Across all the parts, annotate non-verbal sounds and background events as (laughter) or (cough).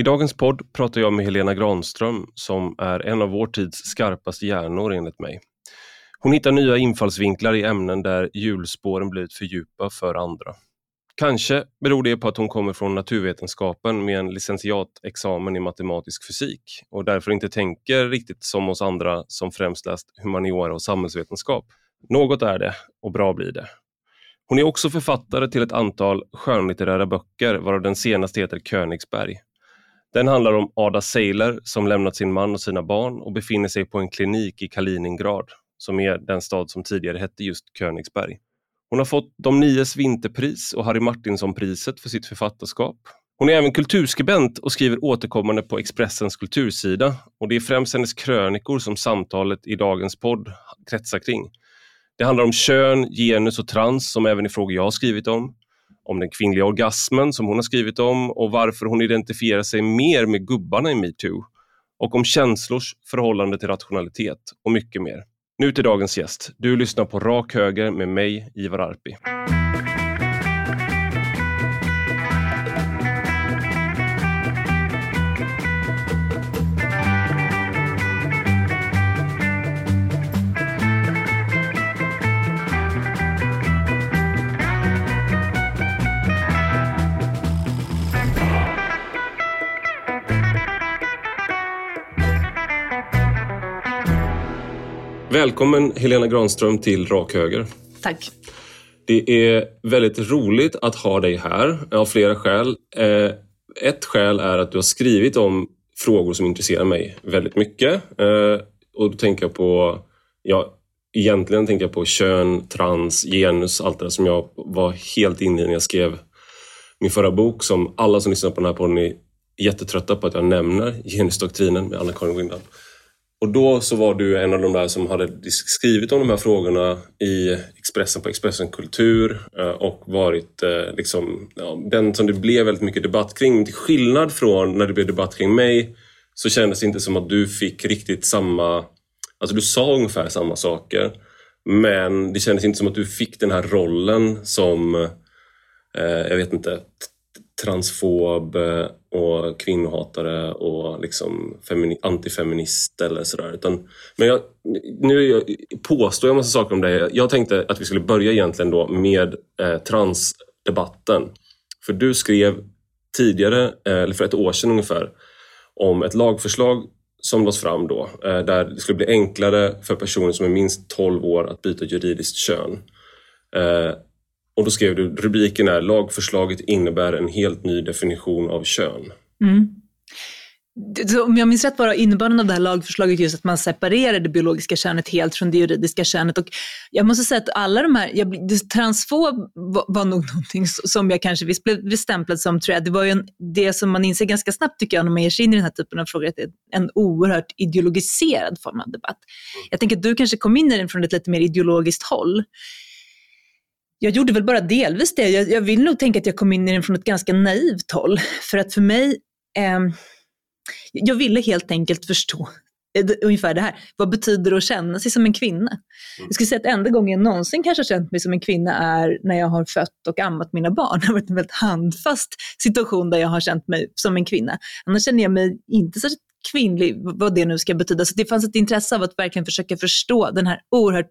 I dagens podd pratar jag med Helena Granström som är en av vår tids skarpaste hjärnor enligt mig. Hon hittar nya infallsvinklar i ämnen där hjulspåren blivit för djupa för andra. Kanske beror det på att hon kommer från naturvetenskapen med en licentiatexamen i matematisk fysik och därför inte tänker riktigt som oss andra som främst läst humaniora och samhällsvetenskap. Något är det och bra blir det. Hon är också författare till ett antal skönlitterära böcker varav den senaste heter Königsberg. Den handlar om Ada Seiler som lämnat sin man och sina barn och befinner sig på en klinik i Kaliningrad, som är den stad som tidigare hette just Königsberg. Hon har fått de nies vinterpris och Harry Martinson-priset för sitt författarskap. Hon är även kulturskribent och skriver återkommande på Expressens kultursida och det är främst hennes krönikor som samtalet i dagens podd kretsar kring. Det handlar om kön, genus och trans som även i frågor jag har skrivit om om den kvinnliga orgasmen som hon har skrivit om och varför hon identifierar sig mer med gubbarna i metoo och om känslors förhållande till rationalitet och mycket mer. Nu till dagens gäst. Du lyssnar på Rak Höger med mig, Ivar Arpi. Välkommen Helena Granström till Rak Höger. Tack. Det är väldigt roligt att ha dig här av flera skäl. Eh, ett skäl är att du har skrivit om frågor som intresserar mig väldigt mycket. Eh, och då tänker jag på, ja, egentligen tänker jag på kön, trans, genus, allt det där som jag var helt inne i när jag skrev min förra bok som alla som lyssnar på den här podden är jättetrötta på att jag nämner genusdoktrinen med Anna-Karin Windal. Och då så var du en av de där som hade skrivit om de här frågorna i Expressen på Expressen Kultur eh, och varit eh, liksom, ja, den som det blev väldigt mycket debatt kring. Men till skillnad från när det blev debatt kring mig så kändes det inte som att du fick riktigt samma... Alltså du sa ungefär samma saker men det kändes inte som att du fick den här rollen som, eh, jag vet inte, transfob eh, och kvinnohatare och liksom antifeminist eller sådär. Utan, men jag, nu jag, påstår jag massa saker om det. Jag tänkte att vi skulle börja egentligen då med eh, transdebatten. För du skrev tidigare, eh, eller för ett år sedan ungefär, om ett lagförslag som lades fram då, eh, där det skulle bli enklare för personer som är minst 12 år att byta juridiskt kön. Eh, och då skrev du, rubriken är Lagförslaget innebär en helt ny definition av kön. Mm. Om jag minns rätt var innebörden av det här lagförslaget just att man separerar det biologiska könet helt från det juridiska könet. Och jag måste säga att alla de här, jag, transfob var, var nog (laughs) någonting som jag kanske visst blev stämplad som, tror jag. Det var ju en, det som man inser ganska snabbt tycker jag när man ger sig in i den här typen av frågor, att det är en oerhört ideologiserad form av debatt. Jag tänker att du kanske kom in i den från ett lite mer ideologiskt håll jag gjorde väl bara delvis det. Jag, jag, vill nog tänka att jag kom in i den från ett ganska naivt håll. För att för mig, eh, jag ville helt enkelt förstå ungefär det här. Vad betyder det att känna sig som en kvinna? Jag skulle säga att enda gången jag någonsin kanske känt mig som en kvinna är när jag har fött och ammat mina barn. (laughs) Det har varit en väldigt handfast situation där jag har känt mig som en kvinna. Annars känner jag mig inte särskilt kvinnlig, vad det nu ska betyda. Så det fanns ett intresse av att verkligen försöka förstå den här oerhört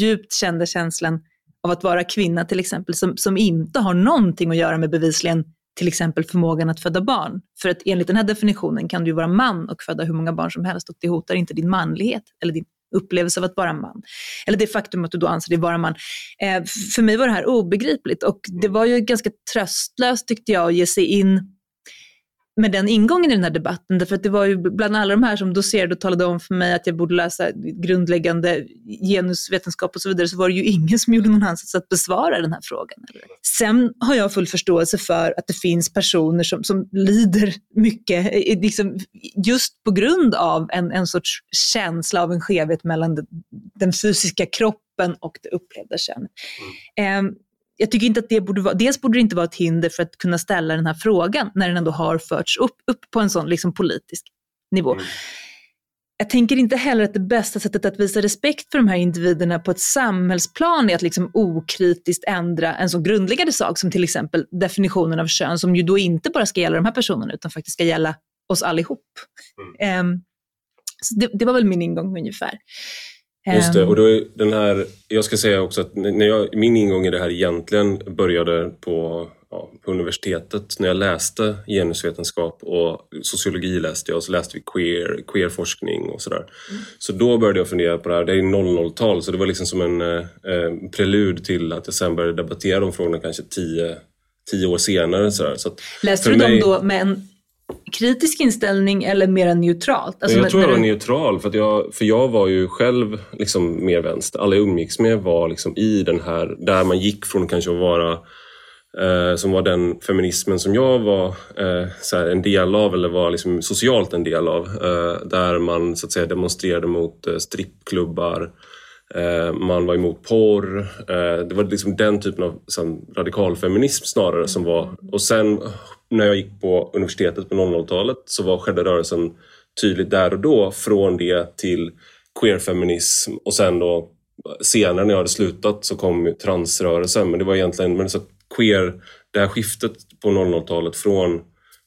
djupt kända känslan av att vara kvinna till exempel, som, som inte har någonting att göra med bevisligen till exempel förmågan att föda barn. För att enligt den här definitionen kan du vara man och föda hur många barn som helst och det hotar inte din manlighet eller din upplevelse av att vara man. Eller det faktum att du då anser dig vara man. Eh, för mig var det här obegripligt och det var ju ganska tröstlöst tyckte jag att ge sig in med den ingången i den här debatten. Därför att det var ju bland alla de här som docerade och talade om för mig att jag borde läsa grundläggande genusvetenskap och så vidare, så var det ju ingen som gjorde någon ansats att besvara den här frågan. Sen har jag full förståelse för att det finns personer som, som lider mycket, eh, liksom, just på grund av en, en sorts känsla av en skevhet mellan den, den fysiska kroppen och det upplevda könet. Mm. Um, jag tycker inte att det borde vara, dels borde det inte vara ett hinder för att kunna ställa den här frågan när den ändå har förts upp, upp på en sån liksom politisk nivå. Mm. jag tänker inte heller att det bästa sättet att visa respekt för de här individerna på ett samhällsplan är att liksom okritiskt ändra en så grundläggande sak som till exempel definitionen av kön, som ju då inte bara ska gälla de här personerna, utan faktiskt ska gälla oss allihop. Mm. Um, så det, det, var väl min ingång ungefär. Just det, ehm. och då är den här, jag ska säga också att när jag, min ingång i det här egentligen började på ja, på universitetet när jag läste genusvetenskap och sociologi läste jag och så läste vi queer, queerforskning och sådär. Mm. Så då började jag fundera på det här. Det är 00-tal så det var liksom som en eh, prelud till att jag sen började debattera de frågorna kanske tio, tio år senare. Sådär. Så läste du mig... dem då med en kritisk inställning eller mer neutralt? Alltså jag tror jag var neutral för, jag, för jag var ju själv liksom mer vänster. Alla jag umgicks med var liksom i den här, där man gick från kanske att vara eh, som var den feminismen som jag var eh, här, en del av eller var liksom socialt en del av. Eh, där man så att säga demonstrerade mot eh, strippklubbar, eh, man var emot porr. Eh, det var liksom den typen av radikalfeminism snarare som var. Och sen när jag gick på universitetet på 00-talet så var, skedde rörelsen tydligt där och då från det till queerfeminism. Och sen då senare när jag hade slutat så kom ju transrörelsen. Men det var egentligen men så queer, det här skiftet på 00-talet från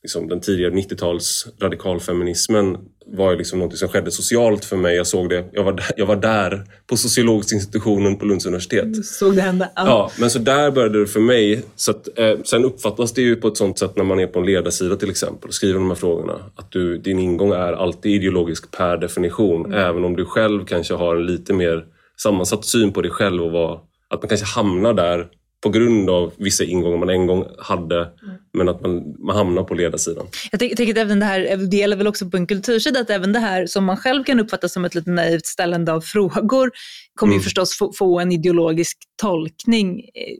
liksom, den tidigare 90-tals radikalfeminismen var ju liksom något som skedde socialt för mig. Jag såg det, jag var, jag var där på sociologiska institutionen på Lunds universitet. Du såg det hända? Ja. ja. men så där började det för mig. Så att, eh, sen uppfattas det ju på ett sånt sätt när man är på en ledarsida till exempel och skriver de här frågorna. Att du, din ingång är alltid ideologisk per definition. Mm. Även om du själv kanske har en lite mer sammansatt syn på dig själv och vad, att man kanske hamnar där på grund av vissa ingångar man en gång hade, mm. men att man, man hamnar på ledarsidan. Jag tänker att även det här, det gäller väl också på en kultursida, att även det här som man själv kan uppfatta som ett lite naivt ställande av frågor, kommer mm. ju förstås få, få, en ideologisk tolkning eh,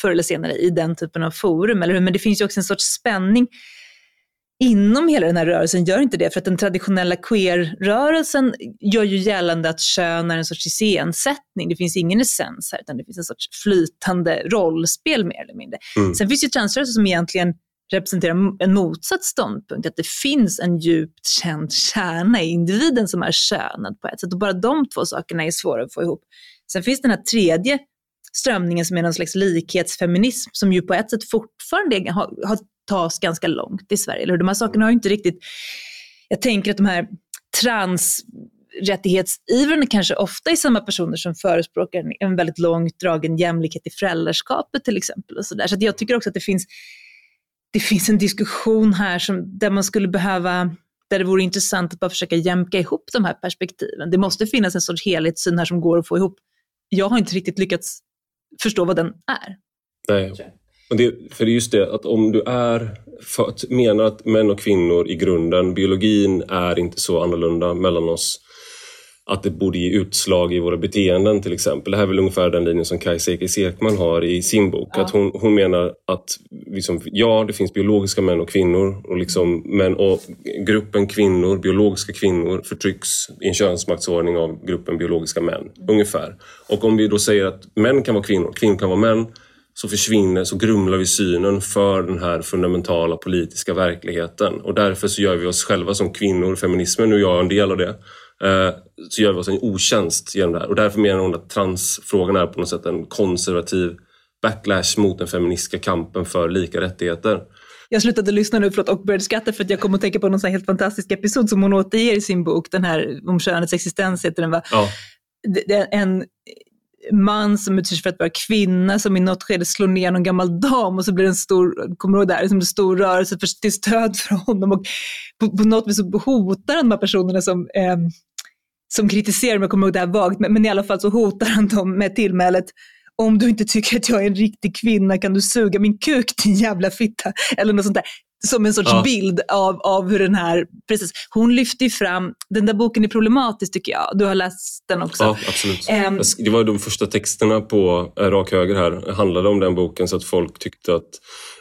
förr eller senare i den typen av forum, eller hur? Men det finns ju också en sorts spänning inom hela den här rörelsen gör inte det, för att den traditionella queer-rörelsen gör ju gällande att kön är en sorts iscensättning. Det finns ingen essens här, utan det finns en sorts flytande rollspel mer eller mindre. Mm. Sen finns ju transrörelser som egentligen representerar en motsatt ståndpunkt, att det finns en djupt känd kärna i individen som är könad på ett sätt. Och bara de två sakerna är svåra att få ihop. Sen finns den här tredje strömningen som är någon slags likhetsfeminism som ju på ett sätt fortfarande har, har tas ganska långt i Sverige. Eller De här sakerna har ju inte riktigt... Jag tänker att de här transrättighetsivrarna kanske ofta är samma personer som förespråkar en väldigt långt dragen jämlikhet i föräldraskapet till exempel. Och så där. så jag tycker också att det finns, det finns en diskussion här som, där man skulle behöva där det vore intressant att bara försöka jämka ihop de här perspektiven. Det måste finnas en sorts helhetssyn här som går att få ihop. Jag har inte riktigt lyckats förstå vad den är. Nej, det, för det är just det att om du är för, menar att män och kvinnor i grunden, biologin är inte så annorlunda mellan oss att det borde ge utslag i våra beteenden till exempel. Det här är väl ungefär den linjen som Kajsa Ekis Ekman har i sin bok. Ja. Att hon, hon menar att liksom, ja, det finns biologiska män och kvinnor och, liksom, men, och gruppen kvinnor, biologiska kvinnor förtrycks i en könsmaktsordning av gruppen biologiska män. Ungefär. Och om vi då säger att män kan vara kvinnor, kvinnor kan vara män så försvinner, så grumlar vi synen för den här fundamentala politiska verkligheten. Och därför så gör vi oss själva som kvinnor, feminismen, jag är en del av det, eh, så gör vi oss en otjänst genom det här. Och därför menar hon att transfrågan är på något sätt en konservativ backlash mot den feministiska kampen för lika rättigheter. Jag slutade lyssna nu förlåt, och började skratta för att jag kom att tänka på någon sån helt fantastisk episod som hon återger i sin bok, den här om könets existens heter den va? Ja. En man som utger sig för att vara kvinna som i något skede slår ner någon gammal dam och så blir det en stor, kommer du ihåg det här, en stor rörelse för, till stöd för honom. Och på, på något vis så hotar han de här personerna som, eh, som kritiserar, mig, jag kommer ihåg det här vagt, men, men, i alla fall så hotar han dem med tillmälet. Om du inte tycker att jag är en riktig kvinna kan du suga min kuk din jävla fitta. Eller något sånt där som en sorts ja. bild av, av hur den här, precis, hon lyfter fram, den där boken är problematisk tycker jag, du har läst den också. Ja, absolut. Um, det var de första texterna på äh, Rak Höger här, handlade om den boken så att folk tyckte att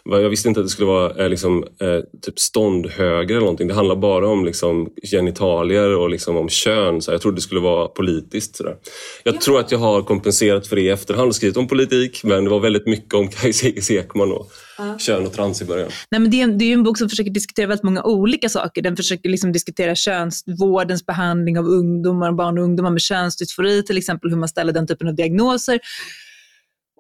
Jag visste inte att det skulle vara eh, liksom, eh, typ ståndhöger eller någonting. Det handlar bara om liksom, genitalier och liksom, om kön. Så jag trodde det skulle vara politiskt. Så Jag ja. tror att jag har kompenserat för det i efterhand och skrivit om politik men det var väldigt mycket om (laughs) Kajsa Ekman och ja. kön och trans i början. Nej, men det, är, det är en bok som försöker diskutera väldigt många olika saker. Den försöker liksom diskutera könsvårdens behandling av ungdomar, barn och ungdomar med könsdysfori till exempel, hur man ställer den typen av diagnoser.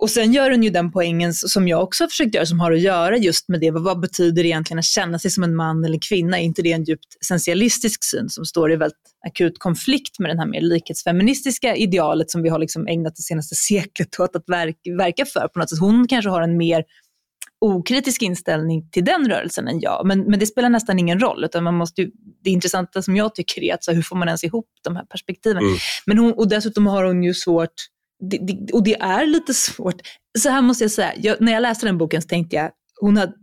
Och sen gör hon ju den poängen som jag också har försökt göra, som har att göra just med det. Vad betyder det egentligen att känna sig som en man eller kvinna? Är inte det en djupt essentialistisk syn som står i väldigt akut konflikt med den här mer likhetsfeministiska idealet som vi har liksom ägnat det senaste seklet åt att verka, verka för på något sätt. Hon kanske har en mer okritisk inställning till den rörelsen än jag. Men, men det spelar nästan ingen roll. Utan man måste ju, det intressanta som jag tycker är att så hur får man ens ihop de här perspektiven? Mm. Men hon, och dessutom har hon ju svårt det, det, och det är lite svårt. Så här måste jag säga, jag, när jag läste den boken så tänkte jag, hon, har,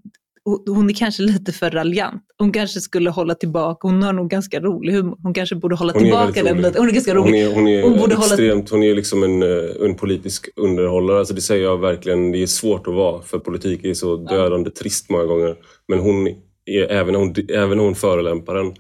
hon är kanske lite för raljant. Hon kanske skulle hålla tillbaka, hon har nog ganska rolig humor. Hon kanske borde hålla tillbaka den lite. Hon är ganska rolig. Hon är, hon är hon borde extremt, hålla... hon är liksom en, eh, en politisk underhållare. Alltså det säger jag verkligen, det är svårt att vara för politik är så dödande ja. trist många gånger. Men hon är, även när hon, även när hon förelämpar den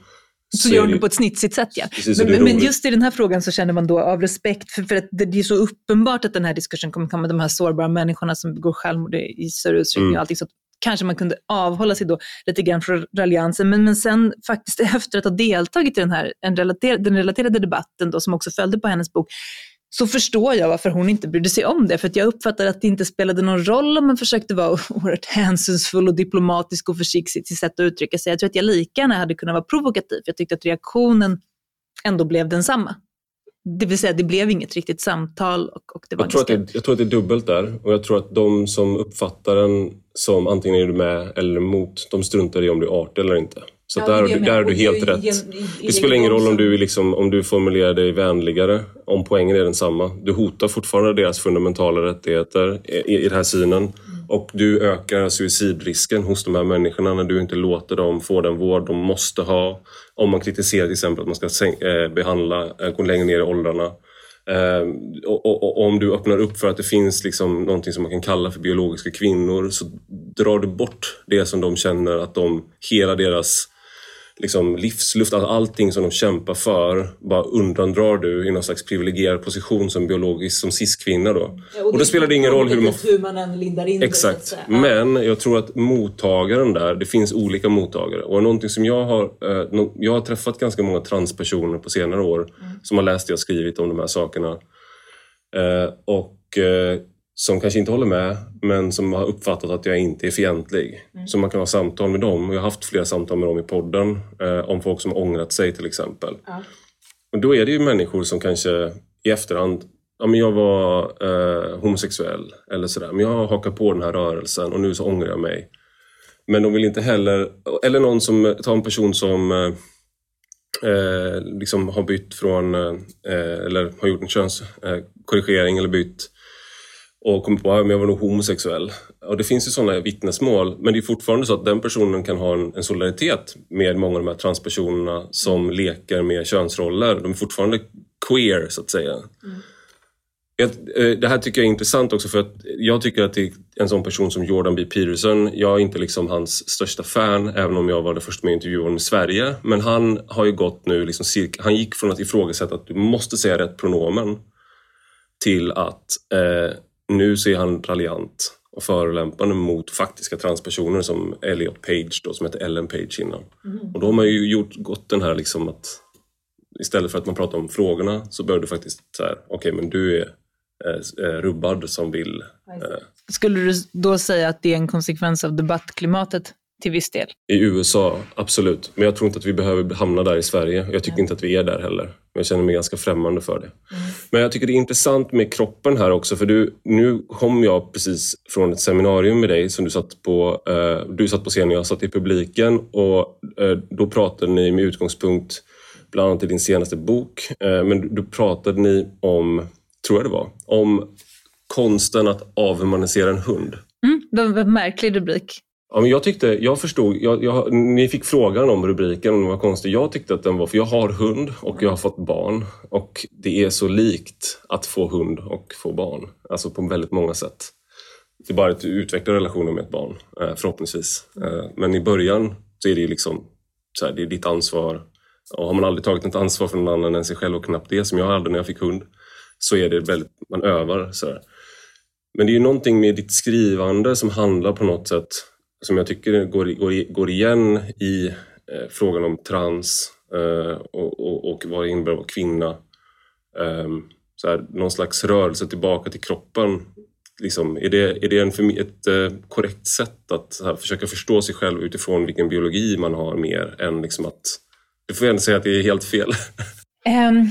så, gör du på ett snitsigt sätt ja. Precis, men, men, just i den här frågan så känner man då av respekt, för, för att det är så uppenbart att den här diskursen kommer komma, de här sårbara människorna som begår självmord i större utsträckning mm. och allting. Så kanske man kunde avhålla sig då lite grann från raljansen. Men, men sen faktiskt (laughs) efter att ha deltagit i den här en relater, den relaterade debatten då, som också följde på hennes bok, så förstår jag varför hon inte brydde sig om det. För jag uppfattade att det inte spelade någon roll om man försökte vara (laughs) oerhört hänsynsfull och diplomatisk och försiktig till sätt att uttrycka sig. Jag tror att jag lika gärna hade kunnat vara provokativ. Jag tyckte att reaktionen ändå blev densamma. Det vill säga, det blev inget riktigt samtal. Och, och det var jag, tror ganska... att det, jag tror att det är dubbelt där. Och jag tror att de som uppfattar den som antingen är du med eller emot, de struntar i om du är artig eller inte. Så ja, där, där är du helt rätt. det spelar ingen roll om du, liksom, om du formulerar dig vänligare, om poängen är densamma. Du hotar fortfarande deras fundamentala rättigheter i, i den här synen. Mm. Och du ökar suicidrisken hos de här människorna när du inte låter dem få den vård de måste ha. Om man kritiserar till exempel att man ska eh, behandla, eh, gå längre ner i åldrarna. Uh, och, och, och, om du öppnar upp för att det finns liksom någonting som man kan kalla för biologiska kvinnor så drar du bort det som de känner att de, hela deras liksom, livsluft, allting som de kämpar för bara undandrar du i någon slags privilegierad position som biologisk, som cis-kvinna då. Ja, och, och då spelar det ingen roll hur man... Hur man än lindar in Exakt. Det, Men jag tror att mottagaren där, det finns olika mottagare. Och någonting som jag har... Eh, jag har träffat ganska många transpersoner på senare år mm. som har läst det jag skrivit om de här sakerna. Eh, och eh, som kanske inte håller med, men som har uppfattat att jag inte är fientlig. Mm. Så man kan ha samtal med dem. Jag har haft flera samtal med dem i podden eh, om folk som ångrat sig till exempel. Ja. Och då är det ju människor som kanske i efterhand Ja, men jag var eh, homosexuell eller sådär, men jag har hakat på den här rörelsen och nu så ångrar jag mig. Men de vill inte heller, eller någon som, ta en person som eh, eh liksom har bytt från, eh, eller har gjort en könskorrigering eller bytt och kommit på att jag var nog homosexuell. Och det finns ju sådana vittnesmål, men det är fortfarande så att den personen kan ha en, en solidaritet med många av de här transpersonerna som leker med könsroller. De är fortfarande queer, så att säga. Mm. Eh, det här tycker jag är intressant också för att jag tycker att en sån person som Jordan B. Peterson, jag är inte liksom hans största fan även om jag var det första med honom i Sverige. Men han har ju gått nu, liksom han gick från att ifrågasätta att du måste säga rätt pronomen till att eh, nu så är han raljant och förolämpande mot faktiska transpersoner som Elliot Page då, som heter Ellen Page innan. Mm. Och då har man ju gjort, gått den här liksom att istället för att man pratar om frågorna så bör du faktiskt säga okej okay, men du är eh, eh, rubbad som vill... Eh. Skulle du då säga att det är en konsekvens av debattklimatet till viss del? I USA, absolut. Men jag tror inte att vi behöver hamna där i Sverige. Jag tycker ja. inte att vi är där heller. Jag känner mig ganska främmande för det. Mm. Men jag tycker det är intressant med kroppen här också för du, nu kom jag precis från ett seminarium med dig som du satt på. Eh, du satt på scenen och jag satt i publiken och eh, då pratade ni med utgångspunkt bland annat i din senaste bok. Eh, men då pratade ni om, tror jag det var, om konsten att avhumanisera en hund. Mm, det var en märklig rubrik. Ja, men jag tyckte, jag förstod, jag, jag, ni fick frågan om rubriken, om den var konstig. Jag tyckte att den var, för jag har hund och jag har fått barn. Och det är så likt att få hund och få barn. Alltså på väldigt många sätt. det är bara att du utvecklar relationen med ett barn, eh, förhoppningsvis. Eh, men i början så är det ju liksom så här, det är ditt ansvar. Och har man aldrig tagit ett ansvar för någon annan än sig själv och knappt det, som jag hade när jag fick hund, så är det väldigt, man övar. Så här. Men det är ju någonting med ditt skrivande som handlar på något sätt, som jag tycker går, går, går igen i eh, frågan om trans eh, och, och, och vad det innebär att vara kvinna. Eh, så här, någon slags rörelse tillbaka till kroppen liksom, är det, är det en, ett eh, korrekt sätt att här, försöka förstå sig själv utifrån vilken biologi man har mer än liksom att... Du får ändå säga att det är helt fel. Um, (laughs)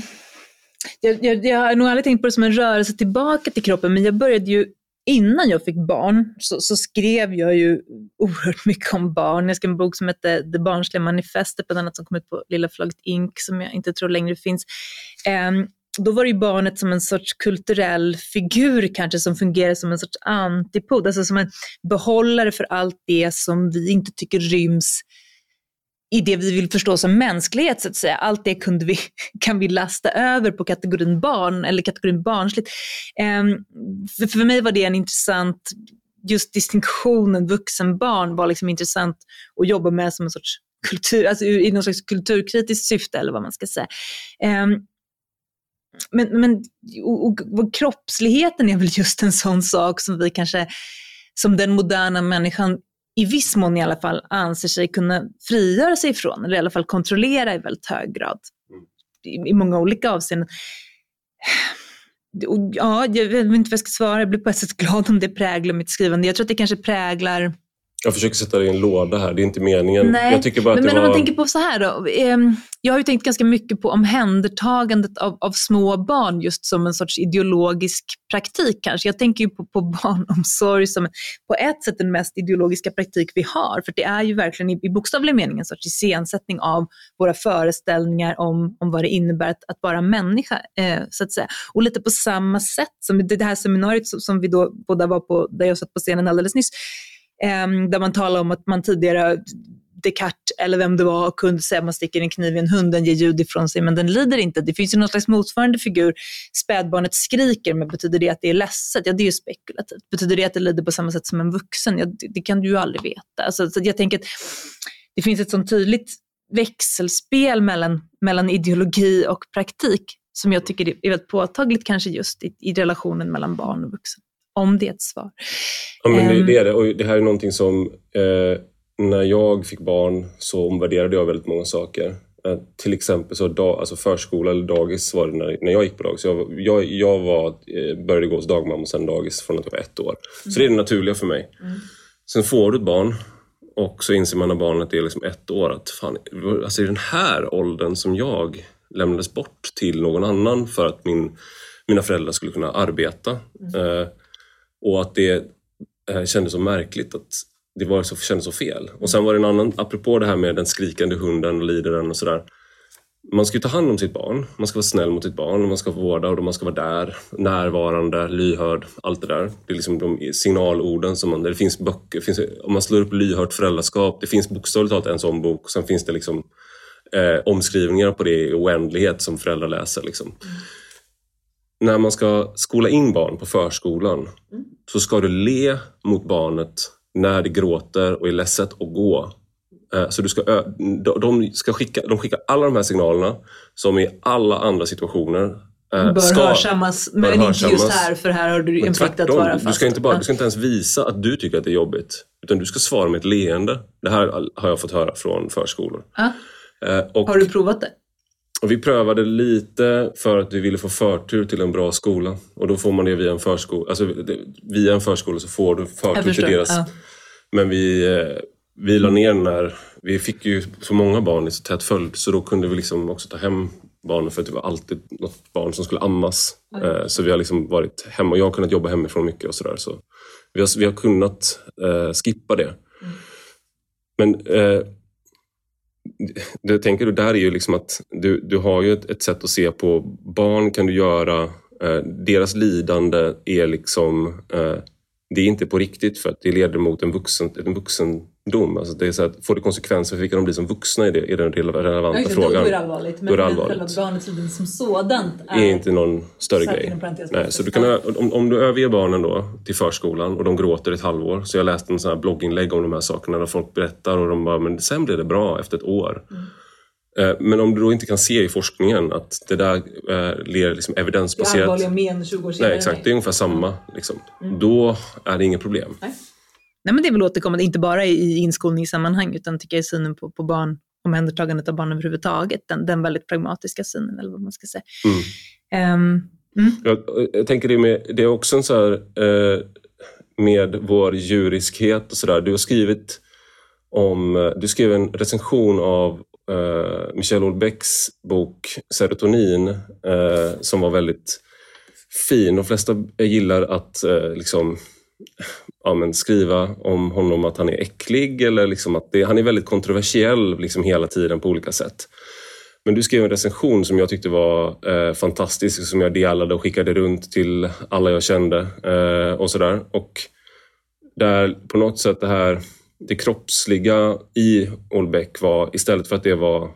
jag, jag, jag har nog aldrig tänkt på det som en rörelse tillbaka till kroppen, men jag började ju innan jag fick barn så, så, skrev jag ju oerhört mycket om barn. Jag skrev en bok som hette Det barnsliga manifestet, bland annat som kom ut på Lilla förlaget Ink, som jag inte tror längre finns. Um, då var det ju barnet som en sorts kulturell figur kanske som fungerar som en sorts antipod, alltså som en behållare för allt det som vi inte tycker ryms i det vi vill förstå som mänsklighet så att säga. Allt det kunde vi, (laughs) kan vi lasta över på kategorin barn eller kategorin barnsligt. Um, för, för mig var det en intressant, just distinktionen vuxen-barn var liksom intressant att jobba med som en sorts kultur, alltså i någon slags kulturkritiskt syfte eller vad man ska säga. Um, men, men och, och, och kroppsligheten är väl just en sån sak som vi kanske, som den moderna människan i viss mån i alla fall anser sig kunna frigöra sig ifrån, eller i alla fall kontrollera i väldigt hög grad. I, i många olika avseenden. ja, jag vet inte vad jag ska svara, jag blir på ett sätt glad om det präglar mitt skrivande. Jag tror att det kanske präglar jag försöker sätta det i en låda här, det är inte meningen. Nej, jag tycker bara men, att men var... om man tänker på så här då. Eh, jag har ju tänkt ganska mycket på omhändertagandet av, av små barn just som en sorts ideologisk praktik kanske. Jag tänker ju på, på barnomsorg som på ett sätt den mest ideologiska praktik vi har. För det är ju verkligen i, i bokstavlig mening en sorts iscensättning av våra föreställningar om, om vad det innebär att, att vara människa. Eh, så att säga. Och lite på samma sätt som det, här seminariet som, som vi då båda var på, där jag satt på scenen alldeles nyss, Ehm, Ehm, där man talar om att man tidigare Descartes eller vem det var kunde säga att man sticker en kniv i en hund, den ger ljud ifrån sig men den lider inte. Det finns ju någon slags motsvarande figur. Spädbarnet skriker, men betyder det att det är ledset? Ja, det är ju spekulativt. Betyder det att det lider på samma sätt som en vuxen? Ja, det, det kan du ju aldrig veta. Alltså, så jag tänker att det finns ett sånt tydligt växelspel mellan, mellan ideologi och praktik som jag tycker är väldigt påtagligt kanske just i, i relationen mellan barn och vuxen om det är ett svar. Ja, men det, det är det. Och det här är någonting som eh, när jag fick barn så omvärderade jag väldigt många saker. Eh, till exempel så dag, alltså förskola eller dagis var det när, när jag gick på dagis. Jag, jag, jag var, eh, började gå hos dagmamma och sen dagis från att jag var ett år. Mm. Så det är det naturliga för mig. Mm. Sen får du ett barn och så inser man när barnet är liksom ett år att fan, alltså i den här åldern som jag lämnades bort till någon annan för att min, mina föräldrar skulle kunna arbeta. Mm. Eh, och att det eh, kändes så märkligt att det var så, kändes så fel. Och sen var det en annan, apropå det här med den skrikande hunden och lider den och sådär. Man ska ju ta hand om sitt barn, man ska vara snäll mot sitt barn, man ska vårda och man ska vara där, närvarande, lyhörd, allt det där. Det är liksom de signalorden som man, det finns böcker, finns, om man slår upp lyhört föräldraskap, det finns bokstavligt talat en sån bok, sen finns det liksom eh, omskrivningar på det i oändlighet som föräldrar läser. Liksom. Mm när man ska skola in barn på förskolan mm. så ska du le mot barnet när det gråter och är ledset och gå. Eh, så du ska, de, ska skicka, de skickar alla de här signalerna som i alla andra situationer eh, bör ska, hörsammas, men inte just här för här har du en plikt att vara fast. Du ska, inte bara, du ska inte ens visa att du tycker att det är jobbigt. Utan du ska svara med ett leende. Det här har jag fått höra från förskolor. Ah. Och, har du provat det? Och vi prövade lite för att vi ville få förtur till en bra skola. Och då får man det via en förskola. Alltså, via en förskola så får du förtur till deras... Ja. Men vi, eh, vi la ner när... Vi fick ju så många barn i så tätt följd så då kunde vi liksom också ta hem barnen för att det var alltid något barn som skulle ammas. Mm. Så vi har liksom varit hemma och jag har kunnat jobba hemifrån mycket och sådär. Så vi har, vi har kunnat eh, skippa det. Mm. Men det tänker du där är ju liksom att du, du har ju ett, ett sätt att se på barn kan du göra, eh, deras lidande är liksom, eh, det är inte på riktigt för att det leder mot en vuxen, en vuxen dom. Alltså det är så att, får det konsekvenser för vilka de blir som vuxna i det? Är den relevanta ja, frågan? Då är det allvarligt. Men, är det allvarligt. men själva barnets som sådant är, är inte någon större grej. Nej, så du kan, om, om du överger barnen då till förskolan och de gråter ett halvår. Så jag läste en sån här blogginlägg om de här sakerna där folk berättar och de bara, men sen blir det bra efter ett år. Mm. Eh, men om du då inte kan se i forskningen att det där eh, ler liksom evidensbaserat... Det är allvarliga men 20 år senare. Nej, exakt. Det är ungefär samma. Liksom. Mm. Då är det inget problem. Nej. Nej, men det är väl återkommande, inte bara i inskolningssammanhang, utan tycker jag synen på, på barn, omhändertagandet av barn överhuvudtaget, den, den väldigt pragmatiska synen, eller vad man ska säga. Mm. Um, mm. Jag, jag, tänker det, med, det är också en så här, eh, med vår djuriskhet och sådär. Du har skrivit om, eh, du skrev en recension av uh, Michel Houellebecqs bok Serotonin uh, som var väldigt fin. De flesta gillar att uh, liksom, ja, men skriva om honom att han är äcklig eller liksom att det, han är väldigt kontroversiell liksom hela tiden på olika sätt. Men du skrev en recension som jag tyckte var eh, fantastisk som jag delade och skickade runt till alla jag kände eh, och sådär. Och där på något sätt det här det kroppsliga i Olbeck var, istället för att det var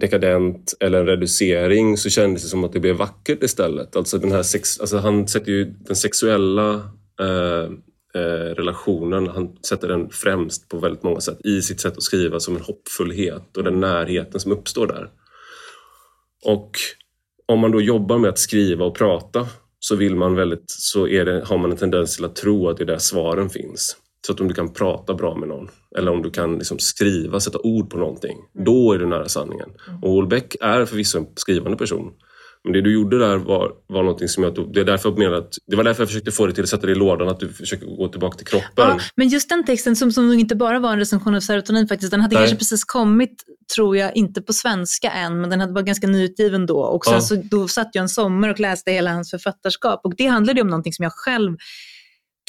dekadent eller en reducering så kändes det som att det blev vackert istället. Alltså den här sex, alltså han sätter ju den sexuella relationen, han sätter den främst på väldigt många sätt i sitt sätt att skriva som en hoppfullhet och den närheten som uppstår där. Och om man då jobbar med att skriva och prata så vill man väldigt, så är det, har man en tendens till att tro att det är där svaren finns. Så att om du kan prata bra med någon eller om du kan liksom skriva, sätta ord på någonting, mm. då är du nära sanningen. Mm. Och Olbeck är förvisso en skrivande person. Men det du gjorde där var, var någonting som jag det är därför jag menade att, Det var därför jag försökte få dig till att sätta dig i lådan, att du försöker gå tillbaka till kroppen. Ja, men just den texten som, som inte bara var en recension av serotonin faktiskt, den hade Nej. kanske precis kommit, tror jag, inte på svenska än, men den hade varit ganska nyutgiven då. Och sen ja. så, då satt jag en sommar och läste hela hans författarskap och det handlade om någonting som jag själv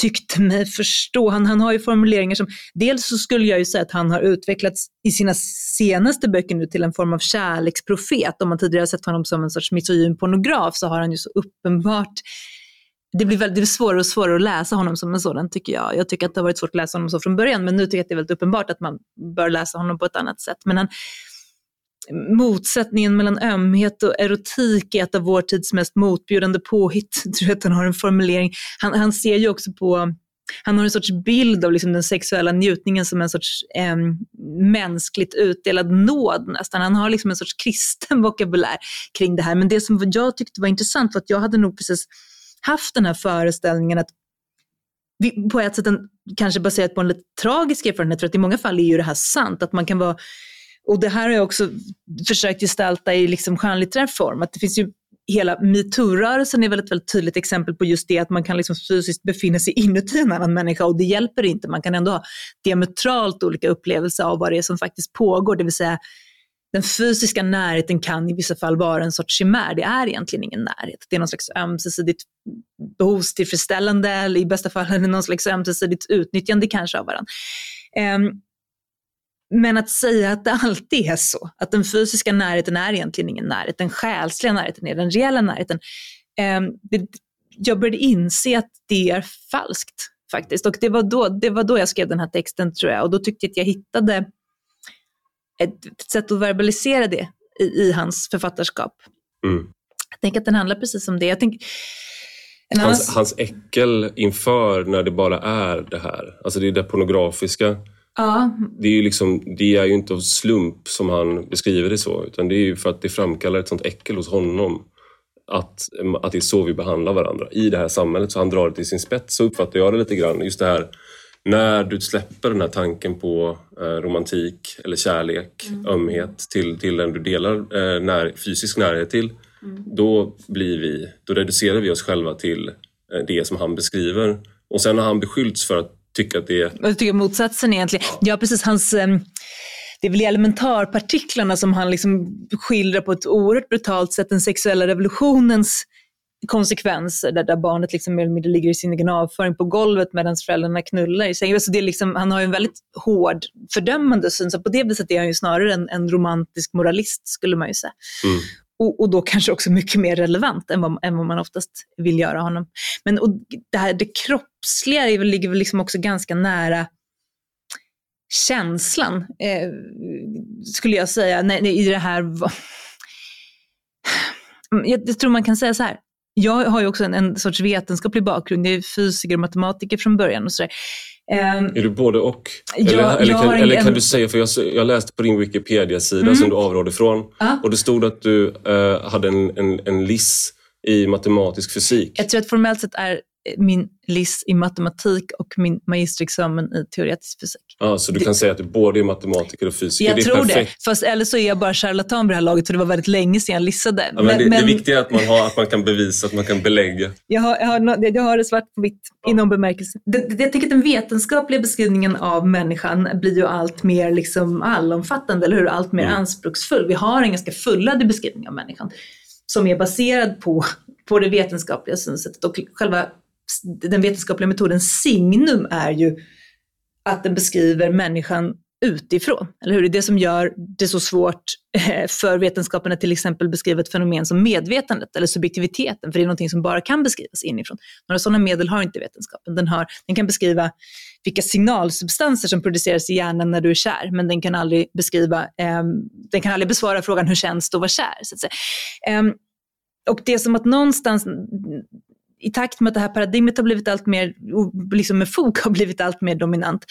tyckte mig förstå. Han, han har ju formuleringar som, dels så skulle jag ju säga att han har utvecklats i sina senaste böcker nu till en form av kärleksprofet. Om man tidigare har sett honom som en sorts misogyn pornograf så har han ju så uppenbart det blir väldigt svårare och svårare att läsa honom som en sådan tycker jag. Jag tycker att det har varit svårt att läsa honom så från början men nu tycker jag att det är väldigt uppenbart att man bör läsa honom på ett annat sätt. Men han, motsättningen mellan ömhet och erotik är ett av vår tids mest motbjudande påhitt. (laughs) tror att han har en formulering. Han, han ser ju också på han har en sorts bild av liksom den sexuella njutningen som en sorts eh, mänskligt utdelad nåd nästan. Han har liksom en sorts kristen (laughs) vokabulär kring det här. Men det som jag tyckte var intressant var att jag hade nog precis haft den här föreställningen att vi, på ett sätt en, kanske baserat på en lite tragisk erfarenhet, för att i många fall är ju det här sant, att man kan vara och det här har jag också försökt gestalta i liksom skönlitterär form. Att det finns ju hela metoo-rörelsen är väl ett väldigt tydligt exempel på just det att man kan liksom fysiskt befinna sig inuti en annan människa och det hjälper inte. Man kan ändå ha diametralt olika upplevelser av vad det är som faktiskt pågår. Det vill säga den fysiska närheten kan i vissa fall vara en sorts chimär. Det är egentligen ingen närhet. Det är någon slags ömsesidigt behovstillfredsställande eller i bästa fall (laughs) någon slags ömsesidigt utnyttjande kanske av varandra. Um, ehm, men att säga att det alltid är så, att den fysiska närheten är egentligen ingen närhet, den själsliga närheten är den reella närheten. Eh, det, jag började inse att det är falskt faktiskt. Och det var, då, det var då jag skrev den här texten tror jag. Och då tyckte jag att jag hittade ett, sätt att verbalisera det i, i hans författarskap. Mm. Jag tänker att den handlar precis om det. Jag tänker, hans, hans äckel inför när det bara är det här. Alltså det är det pornografiska Ja. Det, är ju liksom, det är ju inte av slump som han beskriver det så, utan det är ju för att det framkallar ett sånt äckel hos honom. Att, att det är så vi behandlar varandra i det här samhället. Så han drar det till sin spets, så uppfattar jag det lite grann. Just det här när du släpper den här tanken på eh, romantik eller kärlek, mm. ömhet till, till den du delar eh, när, fysisk närhet till. Mm. Då, blir vi, då reducerar vi oss själva till eh, det som han beskriver. Och sen har han beskyllts för att tycka att det är... Jag tycker motsatsen egentligen. Ja, precis. Hans, ehm, det är väl i elementarpartiklarna som han liksom skildrar på ett oerhört brutalt sätt den sexuella revolutionens konsekvenser där, där barnet liksom mer ligger i sin egen avföring på golvet medan föräldrarna knullar i sängen. Alltså det är liksom, han har ju en väldigt hård fördömande syn, så på det viset är han ju snarare en, en romantisk moralist skulle man ju säga. Mm och, och, då kanske också mycket mer relevant än vad, än vad man oftast vill göra honom. Men och det här det kroppsliga ligger väl liksom också ganska nära känslan, eh, skulle jag säga, när, i det här... (sighs) Jag, jag tror man kan säga så här, jag har ju också en, en sorts vetenskaplig bakgrund. Jag är fysiker och matematiker från början och sådär. Um, är du både och? Eller, jag, eller, kan, en, eller kan, du säga, för jag, jag läste på din Wikipedia-sida mm. som du avrådde ifrån ah. och det stod att du uh, hade en, en, en LIS i matematisk fysik. Jag tror att formellt sett är min LIS i matematik och min magisterexamen i teoretisk fysik. Ja, så du det, kan säga att du både är matematiker och fysiker? Jag det tror perfekt. det. Fast eller så är jag bara charlatan på det här laget för det var väldigt länge sedan jag lissade. Ja, men det, men, det viktiga är att man, har, att man kan bevisa, att man kan belägga. Jag har, jag har, jag har det svart på vitt ja. i någon bemärkelse. Det, det, jag tycker att den vetenskapliga beskrivningen av människan blir ju allt mer liksom allomfattande, eller hur? Allt mer mm. anspråksfull. Vi har en ganska fullödig beskrivning av människan som är baserad på, på det vetenskapliga synsättet och själva den vetenskapliga metodens signum är ju att den beskriver människan utifrån. Eller hur? Det är det som gör det så svårt eh, för vetenskapen att till exempel beskriva ett fenomen som medvetandet eller subjektiviteten, för det är någonting som bara kan beskrivas inifrån. Några sådana medel har inte vetenskapen. Den, har, den kan beskriva vilka signalsubstanser som produceras i hjärnan när du är kär, men den kan aldrig beskriva, eh, den kan aldrig besvara frågan hur känns det att vara kär? Så att säga. Eh, och det är som att någonstans i takt med att det här paradigmet har blivit allt mer, liksom med fog har blivit allt mer dominant,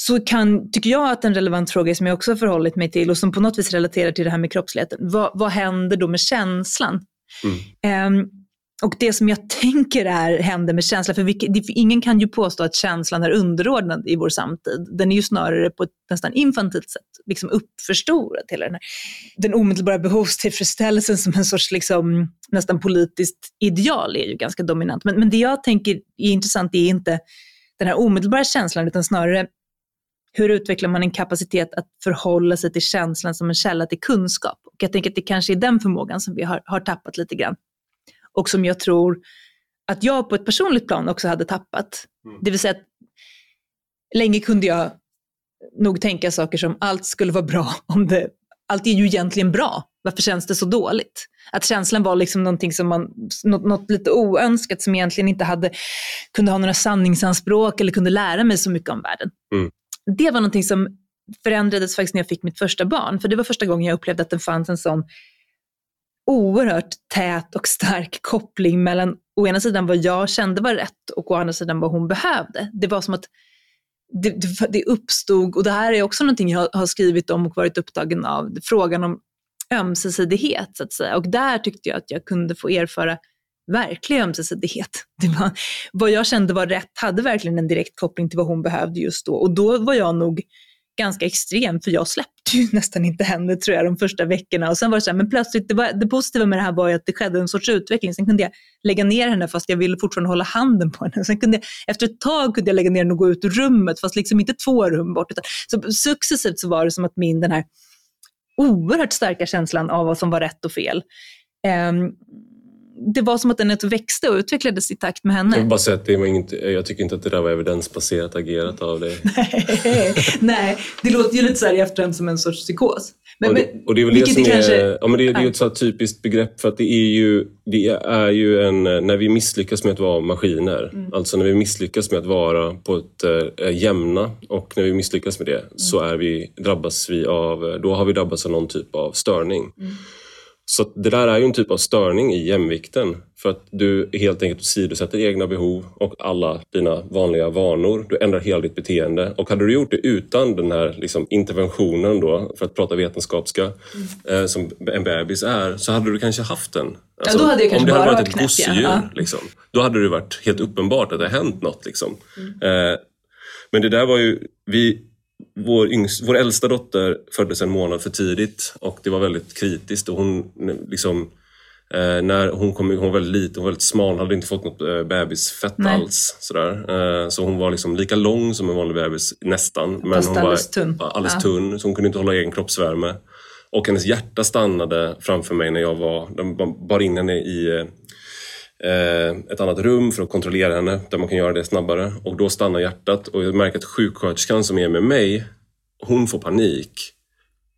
så kan, tycker jag att en relevant fråga som jag också har förhållit mig till och som på något vis relaterar till det här med kroppsligheten, vad, vad händer då med känslan? Mm. Um, och det som jag tänker är händer med känslan, för vi, ingen kan ju påstå att känslan är underordnad i vår samtid. Den är ju snarare på ett nästan infantilt sätt liksom uppförstorad. Hela den, här. den omedelbara behovstillfredsställelsen som en sorts liksom, nästan politiskt ideal är ju ganska dominant. Men, men det jag tänker är intressant är inte den här omedelbara känslan, utan snarare hur utvecklar man en kapacitet att förhålla sig till känslan som en källa till kunskap? Och jag tänker att det kanske är den förmågan som vi har, har tappat lite grann och som jag tror att jag på ett personligt plan också hade tappat. Mm. Det vill säga att länge kunde jag nog tänka saker som allt skulle vara bra (laughs) om det, allt är ju egentligen bra. Varför känns det så dåligt? Att känslan var liksom någonting som man, något, något lite oönskat som egentligen inte hade, kunde ha några sanningsanspråk eller kunde lära mig så mycket om världen. Mm. Det var någonting som förändrades faktiskt när jag fick mitt första barn. För det var första gången jag upplevde att det fanns en sån oerhört tät och stark koppling mellan å ena sidan vad jag kände var rätt och å andra sidan vad hon behövde. Det var som att det, det, det uppstod, och det här är också någonting jag har skrivit om och varit upptagen av, frågan om ömsesidighet så att säga. Och där tyckte jag att jag kunde få erfara verklig ömsesidighet. (laughs) Det var, vad jag kände var rätt hade verkligen en direkt koppling till vad hon behövde just då. Och då var jag nog ganska extrem, för jag släppte ju (laughs) nästan inte henne tror jag de första veckorna. Och sen var det så här, men plötsligt, det, var, det positiva med det här var ju att det skedde en sorts utveckling. Sen kunde jag lägga ner henne fast jag ville fortfarande hålla handen på henne. Sen kunde jag, efter ett tag kunde jag lägga ner henne och gå ut ur rummet, fast liksom inte två rum bort. Utan, så successivt så var det som att min, den här oerhört starka känslan av vad som var rätt och fel, um, det var som att den växte och utvecklades i takt med henne. Jag vill bara säga att det var inget, jag tycker inte att det där var evidensbaserat agerat av dig. (laughs) Nej, det låter ju lite så här i efterhand som en sorts psykos. Men, och, det, och det är väl det som är, kanske... ja, men det, det är ett så typiskt begrepp för att det är ju, det är ju en, när vi misslyckas med att vara maskiner, mm. alltså när vi misslyckas med att vara på ett äh, jämna och när vi misslyckas med det mm. så är vi, drabbas vi av, då har vi drabbats av någon typ av störning. Mm. Så det där är ju en typ av störning i jämvikten för att du helt enkelt sidosätter egna behov och alla dina vanliga vanor. Du ändrar hela ditt beteende och hade du gjort det utan den här liksom, interventionen då, för att prata vetenskapska, mm. eh, som en bebis är, så hade du kanske haft den. Alltså, ja, då hade jag om det hade varit ett gosedjur, ja. liksom, då hade det varit helt uppenbart att det hänt något. Liksom. Mm. Eh, men det där var ju, vi, vår, yngst, vår äldsta dotter föddes en månad för tidigt och det var väldigt kritiskt. Och hon, liksom, eh, när hon, kom, hon var väldigt liten, hon var väldigt smal, hade inte fått något eh, bebisfett Nej. alls. Sådär. Eh, så hon var liksom lika lång som en vanlig bebis, nästan. Men Fast hon alldeles var tunn. alldeles ja. tunn, så hon kunde inte hålla egen kroppsvärme. Och hennes hjärta stannade framför mig när jag var, de bar in henne i Eh, ett annat rum för att kontrollera henne där man kan göra det snabbare och då stannar hjärtat och jag märker att sjuksköterskan som är med mig, hon får panik.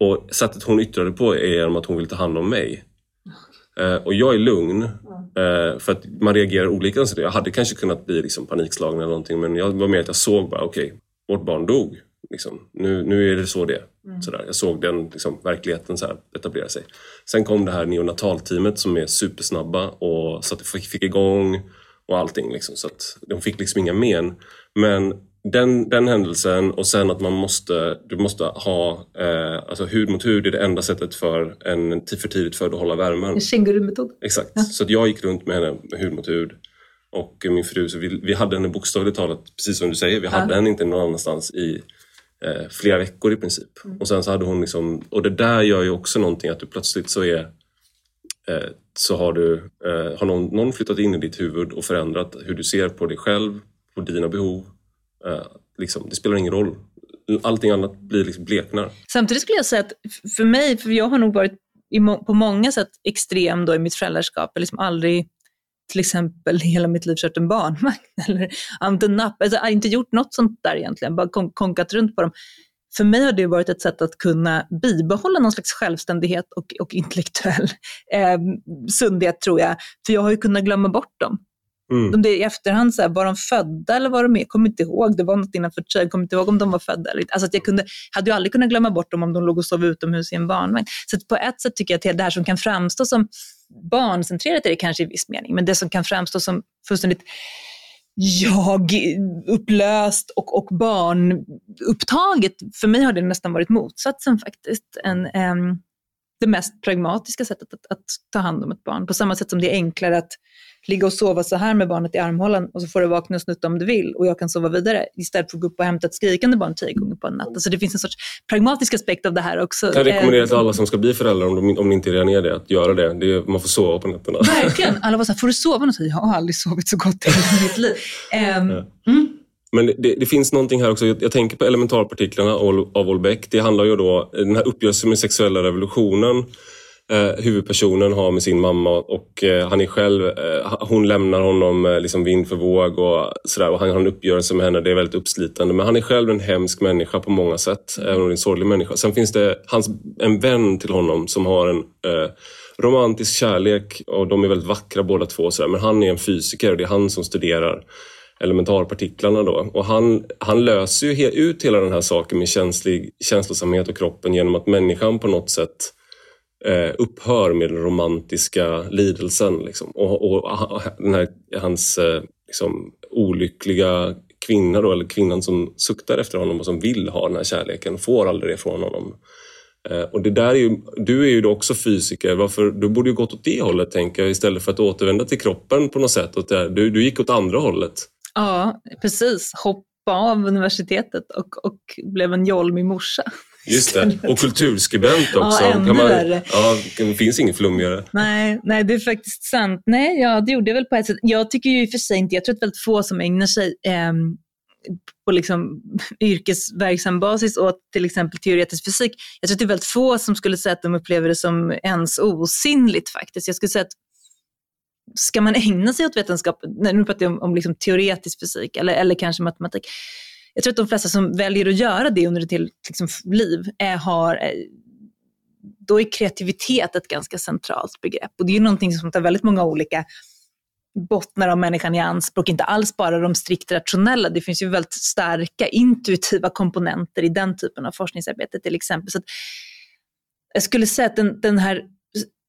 Och sättet hon yttrade på är genom att hon vill ta hand om mig. Eh, och jag är lugn, eh, för att man reagerar olika. Så jag hade kanske kunnat bli liksom panikslagen eller någonting men jag var mer att jag såg bara, okej, okay, vårt barn dog. Liksom. Nu, nu är det så det. Mm. Sådär. Jag såg den liksom, verkligheten så här, etablera sig. Sen kom det här neonatalteamet som är supersnabba och så att det fick, igång och allting. Liksom, så att de fick liksom inga men. Men den, den händelsen och sen att man måste, du måste ha eh, alltså hud mot hud är det enda sättet för en för tidigt född att hålla värmen. En känguru-metod. Exakt, ja. så att jag gick runt med henne hud mot hud. Och min fru, så vi, vi hade henne bokstavligt talat, precis som du säger, vi ja. hade henne inte någon annanstans i eh, flera veckor i princip. Mm. Och sen så hade hon liksom, och det där gör ju också någonting att du plötsligt så är eh, så har, du, eh, har någon, någon flyttat in i ditt huvud och förändrat hur du ser på dig själv, på dina behov. Eh, liksom, det spelar ingen roll. Allting annat blir liksom bleknar. Samtidigt skulle jag säga att för mig, för jag har nog varit på många sätt extrem då i mitt föräldraskap. Jag liksom aldrig till exempel hela mitt liv kört en barnvagn (laughs) eller använt en napp. Alltså, jag har inte gjort något sånt där egentligen, bara kon konkat runt på dem. För mig har det varit ett sätt att kunna bibehålla någon slags självständighet och, och intellektuell (laughs) eh, sundhet tror jag. För jag har ju kunnat glömma bort dem. Mm. De, det I efterhand, så här, var de födda eller var de med? Kommer inte ihåg. Det var något innanför Jag kommer inte ihåg om de var födda eller inte. Alltså att jag kunde, hade ju aldrig kunnat glömma bort dem om de låg och sov utomhus i en barnvagn. Så på ett sätt tycker jag att det här som kan framstå som barncentrerat är det kanske i viss mening, men det som kan framstå som fullständigt jag-upplöst och, och barnupptaget, för mig har det nästan varit motsatsen faktiskt. En, um, det mest pragmatiska sättet att, att, ta hand om ett barn. På samma sätt som det är enklare att ligga och sova så här med barnet i armhålan och så får du vakna och snutta om du vill och jag kan sova vidare istället för att gå upp och hämta ett skrikande barn tio gånger på en natt. Alltså det finns en sorts pragmatisk aspekt av det här också. Jag rekommenderar till alla som ska bli föräldrar, om, de, om ni inte redan är det, att göra det. det är, man får sova på nätterna. Verkligen. (laughs) Alla var så här, får du sova något? Jag har aldrig sovit så gott i hela mitt liv. Um, mm. Men det, det, finns någonting här också. Jag, jag tänker på elementarpartiklarna av Olbeck. Det handlar ju då, den här uppgörelsen med sexuella revolutionen eh, huvudpersonen har med sin mamma och eh, han är själv, eh, hon lämnar honom eh, liksom vind för våg och sådär och han har en uppgörelse med henne, det är väldigt uppslitande. Men han är själv en hemsk människa på många sätt, även om det är en sorglig människa. Sen finns det hans, en vän till honom som har en eh, romantisk kärlek och de är väldigt vackra båda två. Sådär. Men han är en fysiker och det är han som studerar elementarpartiklarna då. Och han, han löser ju ut hela den här saken med känslig, känslosamhet och kroppen genom att människan på något sätt eh, upphör med den romantiska lidelsen. Liksom. Och, och, den här, hans eh, liksom, olyckliga kvinna, då, eller kvinnan som suktar efter honom och som vill ha den här kärleken, får aldrig det från honom. Eh, och det där är ju, du är ju då också fysiker, varför, du borde ju gått åt det hållet tänker jag istället för att återvända till kroppen på något sätt. Åt det, du, du gick åt andra hållet. Ja, precis. Hoppa av universitetet och, och blev en jolmig morsa. Just det, och kulturskribent också. Ja, ännu man, värre. Ja, det finns inget flummigare. Nej, nej, det är faktiskt sant. Nej, ja, det gjorde jag väl på ett sätt. Jag tycker ju i och för sig inte, jag tror att väldigt få som ägnar sig eh, på liksom yrkesverksam basis åt till exempel teoretisk fysik. Jag tror att det är väldigt få som skulle säga att de upplever det som ens osinnligt faktiskt. Jag skulle säga att ska man ägna sig åt vetenskap, nu pratar jag om, om liksom teoretisk fysik eller, eller kanske matematik, jag tror att de flesta som väljer att göra det under ett helt liksom, liv är, har, eh, då är kreativitet ett ganska centralt begrepp. Och det är ju någonting som tar väldigt många olika bottnar av människan i anspråk, inte alls bara de strikt rationella. Det finns ju väldigt starka intuitiva komponenter i den typen av forskningsarbete till exempel. Så jag skulle säga att den, den här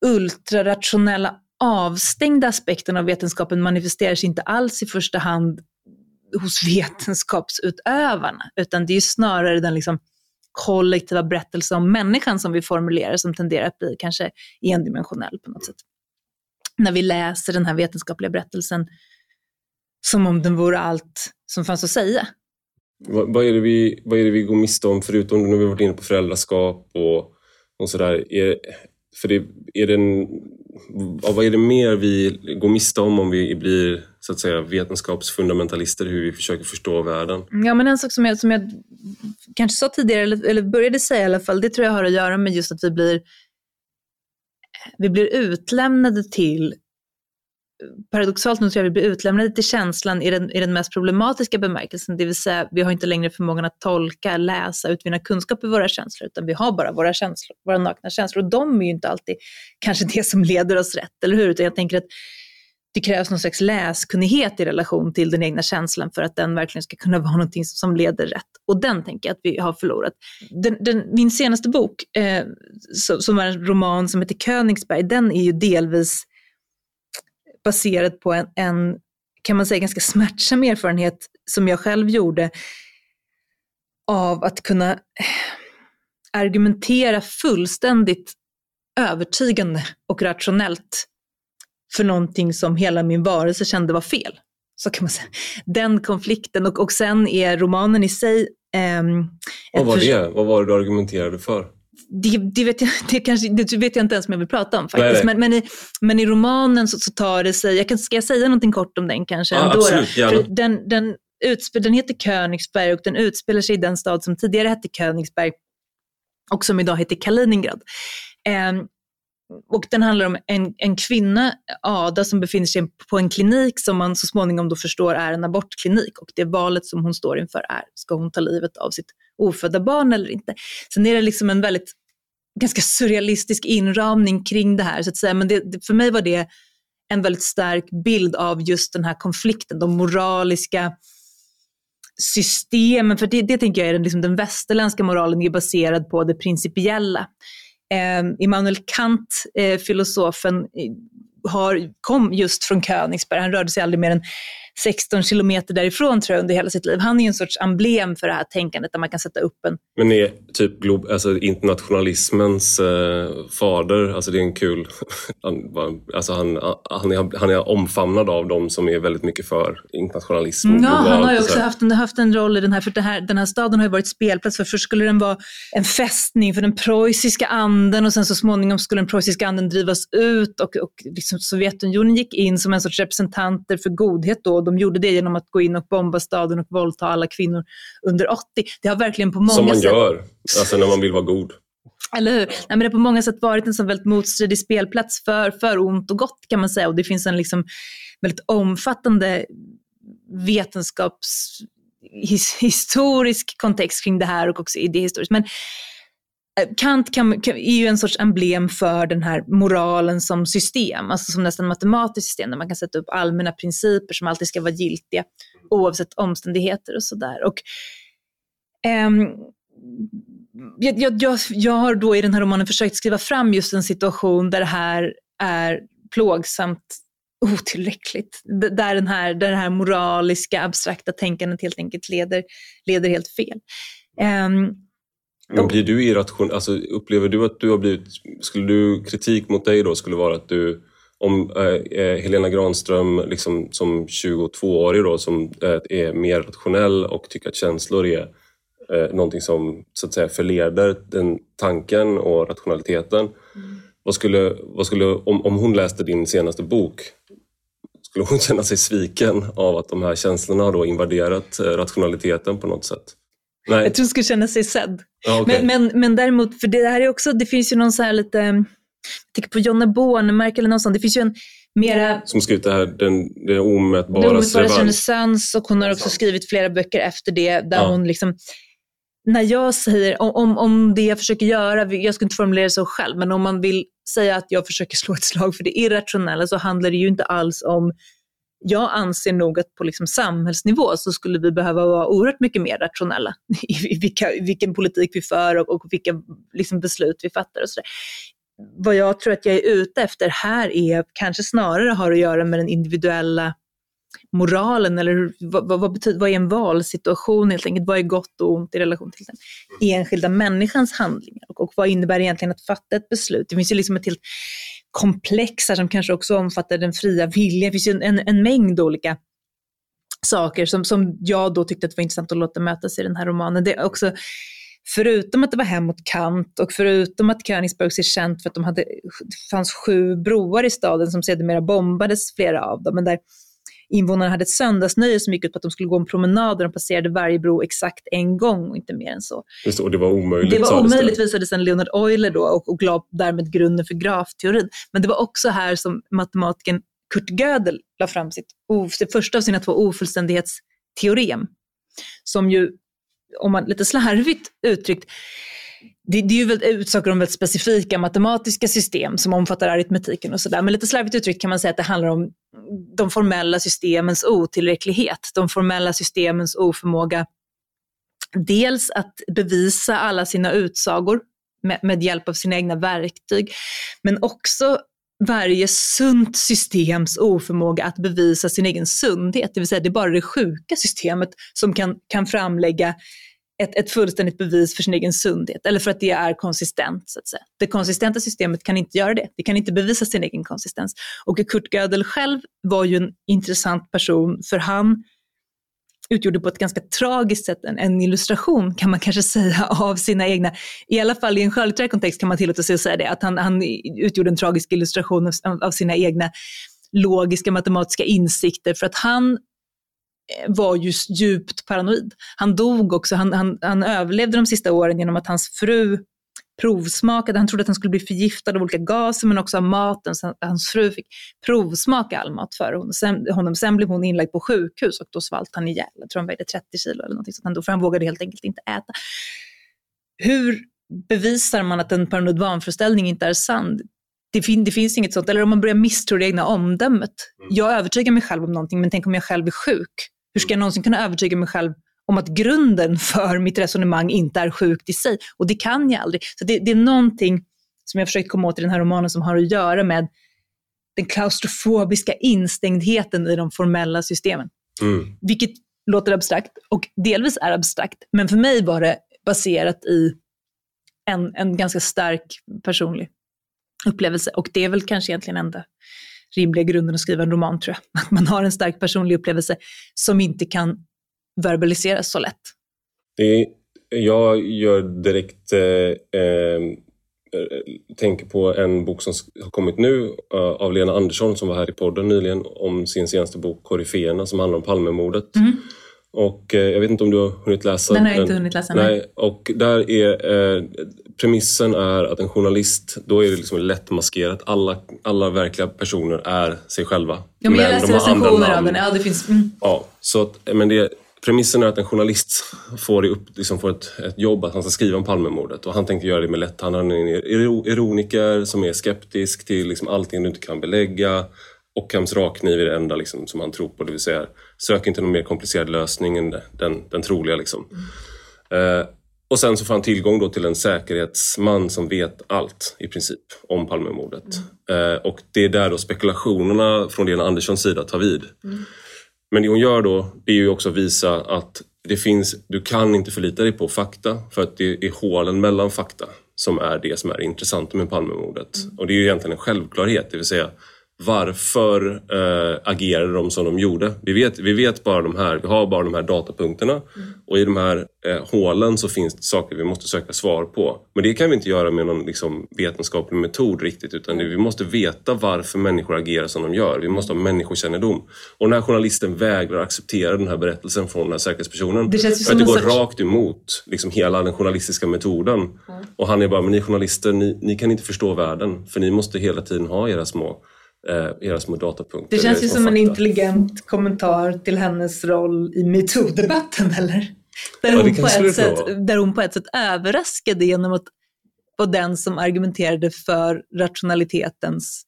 ultrarationella avstängda aspekten av vetenskapen manifesterar sig inte alls i första hand hos vetenskapsutövarna, utan det är snarare den liksom kollektiva berättelsen om människan som vi formulerar som tenderar att bli kanske endimensionell på något sätt. När vi läser den här vetenskapliga berättelsen som om den vore allt som fanns att säga. Vad, vad, är, det vi, vad är det vi går miste om, förutom när vi varit inne på föräldraskap och, och sådär? Är, för det, är det en, vad är det mer vi går miste om om vi blir så att säga, vetenskapsfundamentalister, hur vi försöker förstå världen? Ja, men en sak som jag, som jag kanske sa tidigare, eller, eller började säga i alla fall, det tror jag har att göra med just att vi blir, vi blir utlämnade till paradoxalt nog tror jag vi blir utlämnade till känslan i den, i den mest problematiska bemärkelsen, det vill säga vi har inte längre förmågan att tolka, läsa, utvinna kunskap i våra känslor, utan vi har bara våra känslor, våra nakna känslor. Och de är ju inte alltid kanske det som leder oss rätt, eller hur? Utan jag tänker att det krävs någon slags läskunnighet i relation till den egna känslan för att den verkligen ska kunna (laughs) vara någonting som leder rätt. Och den tänker jag att vi har förlorat. Den, den, min senaste bok, eh, som, som är en roman som heter Königsberg, den är ju delvis baserad på en, en, kan man säga, ganska smärtsam erfarenhet som jag själv gjorde av att kunna eh, argumentera fullständigt övertygande och rationellt för någonting som hela min varelse kände var fel. Så kan man säga. Den konflikten och, och sen är romanen i sig... Um, Vad var det? Vad var det du argumenterade för? Det, det, vet jag, det, kanske, det vet jag inte ens om jag vill prata om faktiskt. Nej, nej. Men, men, i, men i romanen så, så, tar det sig, jag kan, ska jag säga någonting kort om den kanske? Ja, ändå, absolut, gärna. Den, den, utspel, den heter Königsberg och den utspelar sig i den stad som tidigare hette Königsberg och som idag heter Kaliningrad. Um, och den handlar om en, en kvinna, Ada, som befinner sig på en klinik som man så småningom då förstår är en abortklinik. Och det valet som hon står inför är, ska hon ta livet av sitt ofödda barn eller inte? Sen är det liksom en väldigt, ganska surrealistisk inramning kring det här, så att säga. Men det, för mig var det en väldigt stark bild av just den här konflikten, de moraliska systemen, för det, det tänker jag är den, liksom den västerländska moralen är baserad på det principiella. Eh, Immanuel Kant, eh, filosofen, har, kom just från Königsberg. Han rörde sig aldrig mer än 16 kilometer därifrån tror jag under hela sitt liv. Han är en sorts emblem för det här tänkandet där man kan sätta upp en... Men är typ glob, alltså internationalismens eh, fader, alltså det är en kul... (laughs) alltså han, han, är, han är omfamnad av dem som är väldigt mycket för internationalism. Ja, han har ju också haft en, haft en roll i den här, för här, den här staden har ju varit spelplats för först skulle den vara en fästning för den preussiska anden och sen så småningom skulle den preussiska anden drivas ut och, och liksom Sovjetunionen gick in som en sorts representanter för godhet då de gjorde det genom att gå in och bomba staden och våldta alla kvinnor under 80. Det har verkligen på många Som man sätt... gör, alltså när man vill vara god. Eller hur? Nej, men det har på många sätt varit en sån väldigt motstridig spelplats för, för ont och gott kan man säga. Och det finns en liksom väldigt omfattande vetenskapshistorisk kontext kring det här och också idéhistoriskt. Men Eh, Kant kan, kan, är ju en sorts emblem för den här moralen som system, alltså som nästan matematiskt system där man kan sätta upp allmänna principer som alltid ska vara giltiga oavsett omständigheter och sådär. um, jag, jag, jag, jag har då i den här romanen försökt skriva fram just en situation där det här är plågsamt otillräckligt. Där, den här, där det här moraliska, abstrakta tänkandet helt enkelt leder, leder helt fel. Um, men blir du irrationell? Alltså, upplever du att du har blivit... Skulle du, kritik mot dig då skulle vara att du om eh, eh Helena Granström liksom, som 22-årig då, som eh, är mer rationell och tycker att känslor är eh, någonting som så att säga förleder den tanken och rationaliteten. Mm. Vad skulle, vad skulle, om, om hon läste din senaste bok, skulle hon känna sig sviken av att de här känslorna har då invaderat eh, rationaliteten på något sätt? Nej. Jag tror hon skulle känna sig sedd. Ja, okay. men, men, men däremot, för det här är också, det finns ju någon så här lite, jag tänker på Jonna Bornemark eller något sånt, det finns ju en mera... Som skrivit det här, den, den omätbara Den omätbara renässans och hon har också skrivit flera böcker efter det där ja. hon liksom när jag säger, om, om det jag försöker göra, jag skulle inte formulera det så själv, men om man vill säga att jag försöker slå ett slag för det irrationella så handlar det ju inte alls om jag anser nog att på liksom samhällsnivå så skulle vi behöva vara oerhört mycket mer rationella (laughs) i, vilka, vilken politik vi för och, och vilka liksom beslut vi fattar. Och så där. Vad jag tror att jag är ute efter här är kanske snarare har att göra med den individuella moralen eller vad, vad, vad, betyder, vad är en valsituation helt enkelt? Vad är gott och ont i relation till den enskilda människans handlingar? Och, och vad innebär egentligen att fatta ett beslut? Det finns ju liksom ett helt komplexa som kanske också omfattar den fria viljan. Det finns ju en, en, en mängd olika saker som, som jag då tyckte att var intressant att låta mötas i den här romanen. Det är också, förutom att det var hem mot Kant och förutom att Königsberg är känt för att de hade, det fanns sju broar i staden som sedermera bombades, flera av dem, men där invånarna hade ett söndagsnöje som gick ut på att de skulle gå en promenad och de passerade varje bro exakt en gång och inte mer än så. Just, och det var omöjligt. Det var omöjligt visade sen Leonard Euler då och, och la därmed grunden för grafteorin. Men det var också här som matematikern Kurt Gödel la fram sitt, det första av sina två ofullständighetsteorem. Som ju, om man lite slarvigt uttryckt, det, det är ju väldigt, saker om väldigt specifika matematiska system som omfattar aritmetiken och sådär. Men lite slarvigt uttryckt kan man säga att det handlar om de formella systemens otillräcklighet, de formella systemens oförmåga dels att bevisa alla sina utsagor med, med hjälp av sina egna verktyg, men också varje sunt systems oförmåga att bevisa sin egen sundhet. Det vill säga det är bara det sjuka systemet som kan, kan framlägga ett, ett fullständigt bevis för sin egen sundhet, eller för att det är konsistent. Så att säga. Det konsistenta systemet kan inte göra det. Det kan inte bevisa sin egen konsistens. Och Kurt Gödel själv var ju en intressant person, för han utgjorde på ett ganska tragiskt sätt en, en, illustration, kan man kanske säga, (laughs) av sina egna, i alla fall i en skönlitterär kontext kan man tillåta sig att säga det, att han, han utgjorde en tragisk illustration av, av sina egna logiska matematiska insikter, för att han var just djupt paranoid. Han dog också, han, han, han överlevde de sista åren genom att hans fru provsmakade. Han trodde att han skulle bli förgiftad av olika gaser men också av maten. Så hans fru fick provsmaka all mat för honom. Sen, honom. Sen blev hon inlagd på sjukhus och då svalt han ihjäl. Jag tror han vägde 30 kilo eller någonting sånt. För han vågade helt enkelt inte äta. Hur bevisar man att en paranoid vanföreställning inte är sann? Det, fin det, finns inget sånt. Eller om man börjar misstro det egna omdömet. Mm. Jag övertygar mig själv om någonting, men tänk om jag själv är sjuk? Hur ska jag någonsin kunna övertyga mig själv om att grunden för mitt resonemang inte är sjukt i sig. Och det kan jag aldrig. Så det, det är någonting som jag försökt komma åt i den här romanen som har att göra med den klaustrofobiska instängdheten i de formella systemen. Mm. Vilket låter abstrakt och delvis är abstrakt, men för mig var det baserat i en, en ganska stark personlig upplevelse. Och det är väl kanske egentligen enda rimliga grunden att skriva en roman, tror jag. (laughs) Att man har en stark personlig upplevelse som inte kan verbaliseras så lätt? Det är, jag gör direkt eh, eh, tänker på en bok som har kommit nu uh, av Lena Andersson som var här i podden nyligen om sin senaste bok Koryféerna som handlar om Palmemordet. Mm. Och eh, jag vet inte om du har hunnit läsa den? har jag inte hunnit läsa. Nej. nej. Och där är eh, premissen är att en journalist, då är det liksom lättmaskerat. Alla, alla verkliga personer är sig själva. Ja, men jag läste recensioner av den. Ja, det finns... Mm. Ja, så att, men det, Premissen är att en journalist får, upp, liksom får ett, ett, jobb att han ska skriva om Palmemordet och han tänker göra det med lätt. Han är en ironiker som är skeptisk till liksom allting du inte kan belägga. Ockhams rakkniv är det enda liksom, som han tror på, det vill säga sök inte någon mer komplicerad lösning än den, den troliga. Liksom. Mm. Eh, och sen så får han tillgång då till en säkerhetsman som vet allt i princip om Palmemordet. Mm. Eh, och det är där då spekulationerna från Lena Anderssons sida tar vid. Mm. Men det hon gör då, det är ju också att visa att det finns, du kan inte förlita dig på fakta för att det är hålen mellan fakta som är det som är intressant med Palmemordet. Mm. Och det är ju egentligen en självklarhet, det vill säga varför äh, agerade de som de gjorde? Vi vet, vi vet bara de här, vi har bara de här datapunkterna mm. och i de här äh, hålen så finns det saker vi måste söka svar på. Men det kan vi inte göra med någon liksom, vetenskaplig metod riktigt utan vi måste veta varför människor agerar som de gör. Vi måste ha människokännedom. Och den här journalisten vägrar acceptera den här berättelsen från den här säkerhetspersonen. Det känns för att det går sorts... rakt emot liksom, hela den journalistiska metoden. Mm. Och han är bara, men ni journalister, ni, ni kan inte förstå världen för ni måste hela tiden ha era små eh, era små datapunkter. Det känns ju som fakta. en intelligent kommentar till hennes roll i metoo-debatten, eller? Där, ja, hon på ett sätt, där hon på ett sätt överraskade genom att vara den som argumenterade för rationalitetens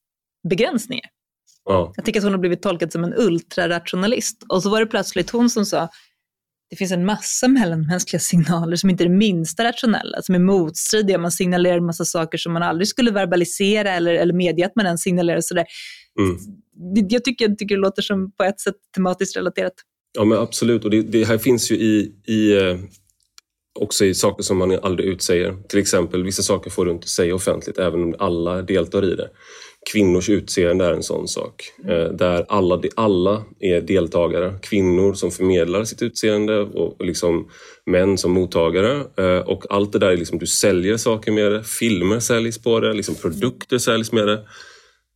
begränsningar. Ja. Jag tycker att hon har blivit tolkad som en ultrarationalist. Och så var det plötsligt hon som sa, det finns en massa mellanmänskliga signaler som inte är det minsta rationella, som är motstridiga. Man signalerar en massa saker som man aldrig skulle verbalisera eller, eller medge att man ens signalerar. Sådär. Mm. Jag, tycker, jag tycker det låter som på ett sätt tematiskt relaterat. Ja men absolut, och det, det här finns ju i, i eh, också i saker som man aldrig utsäger. Till exempel, vissa saker får du inte säga offentligt även om alla deltar i det. Kvinnors utseende är en sån sak. Mm. Där alla, alla är deltagare. Kvinnor som förmedlar sitt utseende och liksom män som mottagare. Eh, och allt det där är liksom, du säljer saker med det. Filmer säljs på det, liksom produkter säljs med det.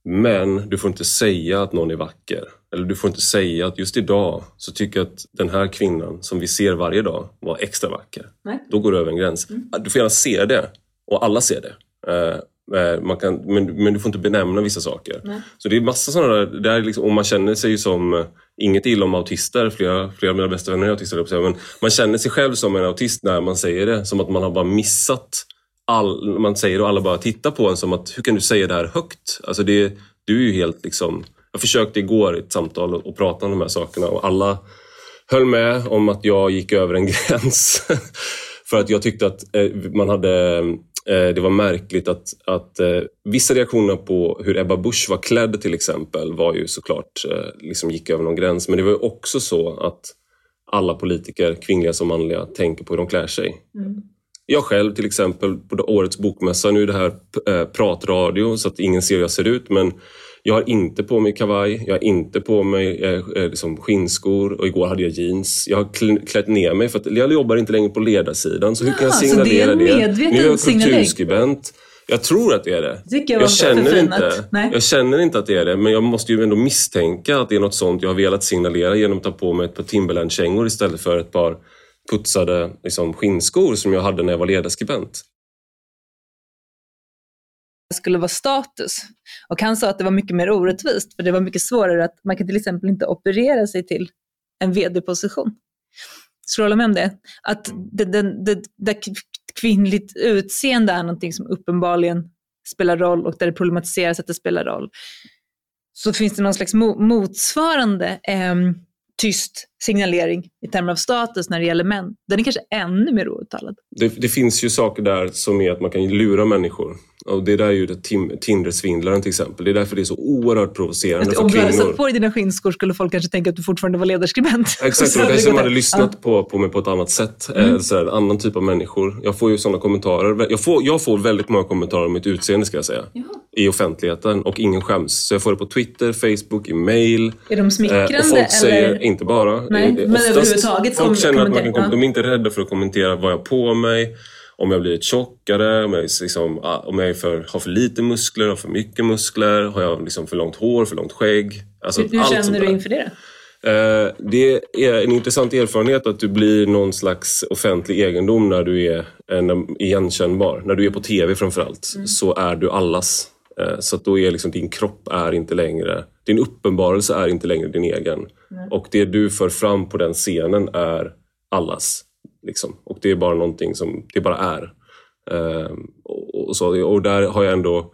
Men du får inte säga att någon är vacker. Eller du får inte säga att just idag så tycker jag att den här kvinnan som vi ser varje dag var extra vacker. Nej. Då går du över en gräns. Mm. Du får gärna se det och alla ser det. Eh, man kan, men, men du får inte benämna vissa saker. Nej. Så det är massa sådana där, där liksom, och man känner sig ju som, eh, inget illa om autister, flera, flera av mina bästa vänner är autister, men man känner sig själv som en autist när man säger det, som att man har bara missat all, man säger det och alla bara tittar på en som att, hur kan du säga det här högt? Alltså det, du är ju helt liksom, Jag försökte igår i ett samtal att prata om de här sakerna och alla höll med om att jag gick över en (laughs) gräns. För att jag tyckte att eh, man hade det var märkligt att, att eh, vissa reaktioner på hur Ebba Busch var klädd till exempel var ju såklart, liksom gick över någon gräns. Men det var också så att alla politiker, kvinnliga som manliga, tänker på hur de klär sig. Mm. Jag själv till exempel på årets bokmässa, nu är det här pratradio så att ingen ser hur jag ser ut men jag har inte på mig kavaj, jag har inte på mig eh, eh liksom skinnskor och igår hade jag jeans. Jag har klätt ner mig för att jag jobbar inte längre på ledarsidan. Så hur kan jag signalera det? Är det? Nu är jag kulturskribent. Jag tror att det är det. jag, jag, känner inte, jag känner inte att det är det, men jag måste ju ändå misstänka att det är något sånt jag har velat signalera genom att ta på mig ett par Timberland-kängor istället för ett par putsade liksom, skinnskor som jag hade när jag var ledarskribent skulle vara status. Och han sa att det var mycket mer orättvist, för det var mycket svårare att man kan till exempel inte operera sig till en vd-position. Skulle du hålla med om det? Att det, det, det, det kvinnligt utseende är någonting som uppenbarligen spelar roll och där det problematiseras att det spelar roll. Så finns det någon slags motsvarande eh, tyst signalering i termer av status när det gäller män. Den är kanske ännu mer outtalad. Det, det finns ju saker där som är att man kan lura människor. Och det där är ju Tinder-svindlaren till exempel. Det är därför det är så oerhört provocerande för kvinnor. Om du hade satt på dig dina skinnskor skulle folk kanske tänka att du fortfarande var ledarskribent. Exakt, då (laughs) kanske de hade lyssnat ja. på, på mig på ett annat sätt. Mm. Eh, så här, annan typ av människor. Jag får ju sådana kommentarer. Jag får, jag får väldigt många kommentarer om mitt utseende ska jag säga. Jaha. I offentligheten och ingen skäms. Så jag får det på Twitter, Facebook, i mail. Är de smickrande? Eh, och folk säger, inte bara. Nej, men överhuvudtaget Folk känner att man kan, ja. de är inte rädda för att kommentera vad jag har på mig om jag blivit tjockare, om jag, liksom, om jag för, har för lite muskler, har för mycket muskler, har jag liksom för långt hår, för långt skägg. Alltså hur, hur känner du inför det? Eh, det är en intressant erfarenhet att du blir någon slags offentlig egendom när du är en, igenkännbar. När du är på TV framförallt mm. så är du allas. Eh, så då är liksom din kropp är inte längre, din uppenbarelse är inte längre din egen. Mm. Och det du för fram på den scenen är allas. Liksom. Och det är bara någonting som det bara är. Uh, och, så, och där har jag ändå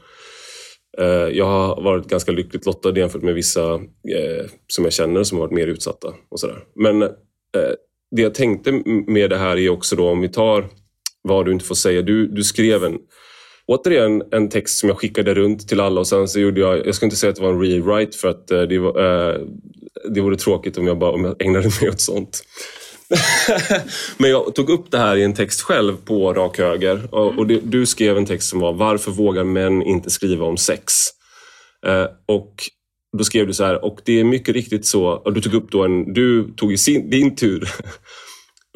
uh, jag har varit ganska lyckligt lottad jämfört med vissa uh, som jag känner som har varit mer utsatta. och så där. Men eh, det jag tänkte med det här är också då om vi tar vad du inte får säga. Du, du skrev en återigen en text som jag skickade runt till alla och sen så gjorde jag, jag ska inte säga att det var en rewrite för att eh, det, var, eh, det vore tråkigt om jag, bara, om jag ägnade mig åt sånt. (laughs) Men jag tog upp det här i en text själv på rak höger. Och, och det, du skrev en text som var Varför vågar män inte skriva om sex? Eh, och då skrev du så här, och det är mycket riktigt så, och du tog upp då en, du tog i sin, din tur (laughs)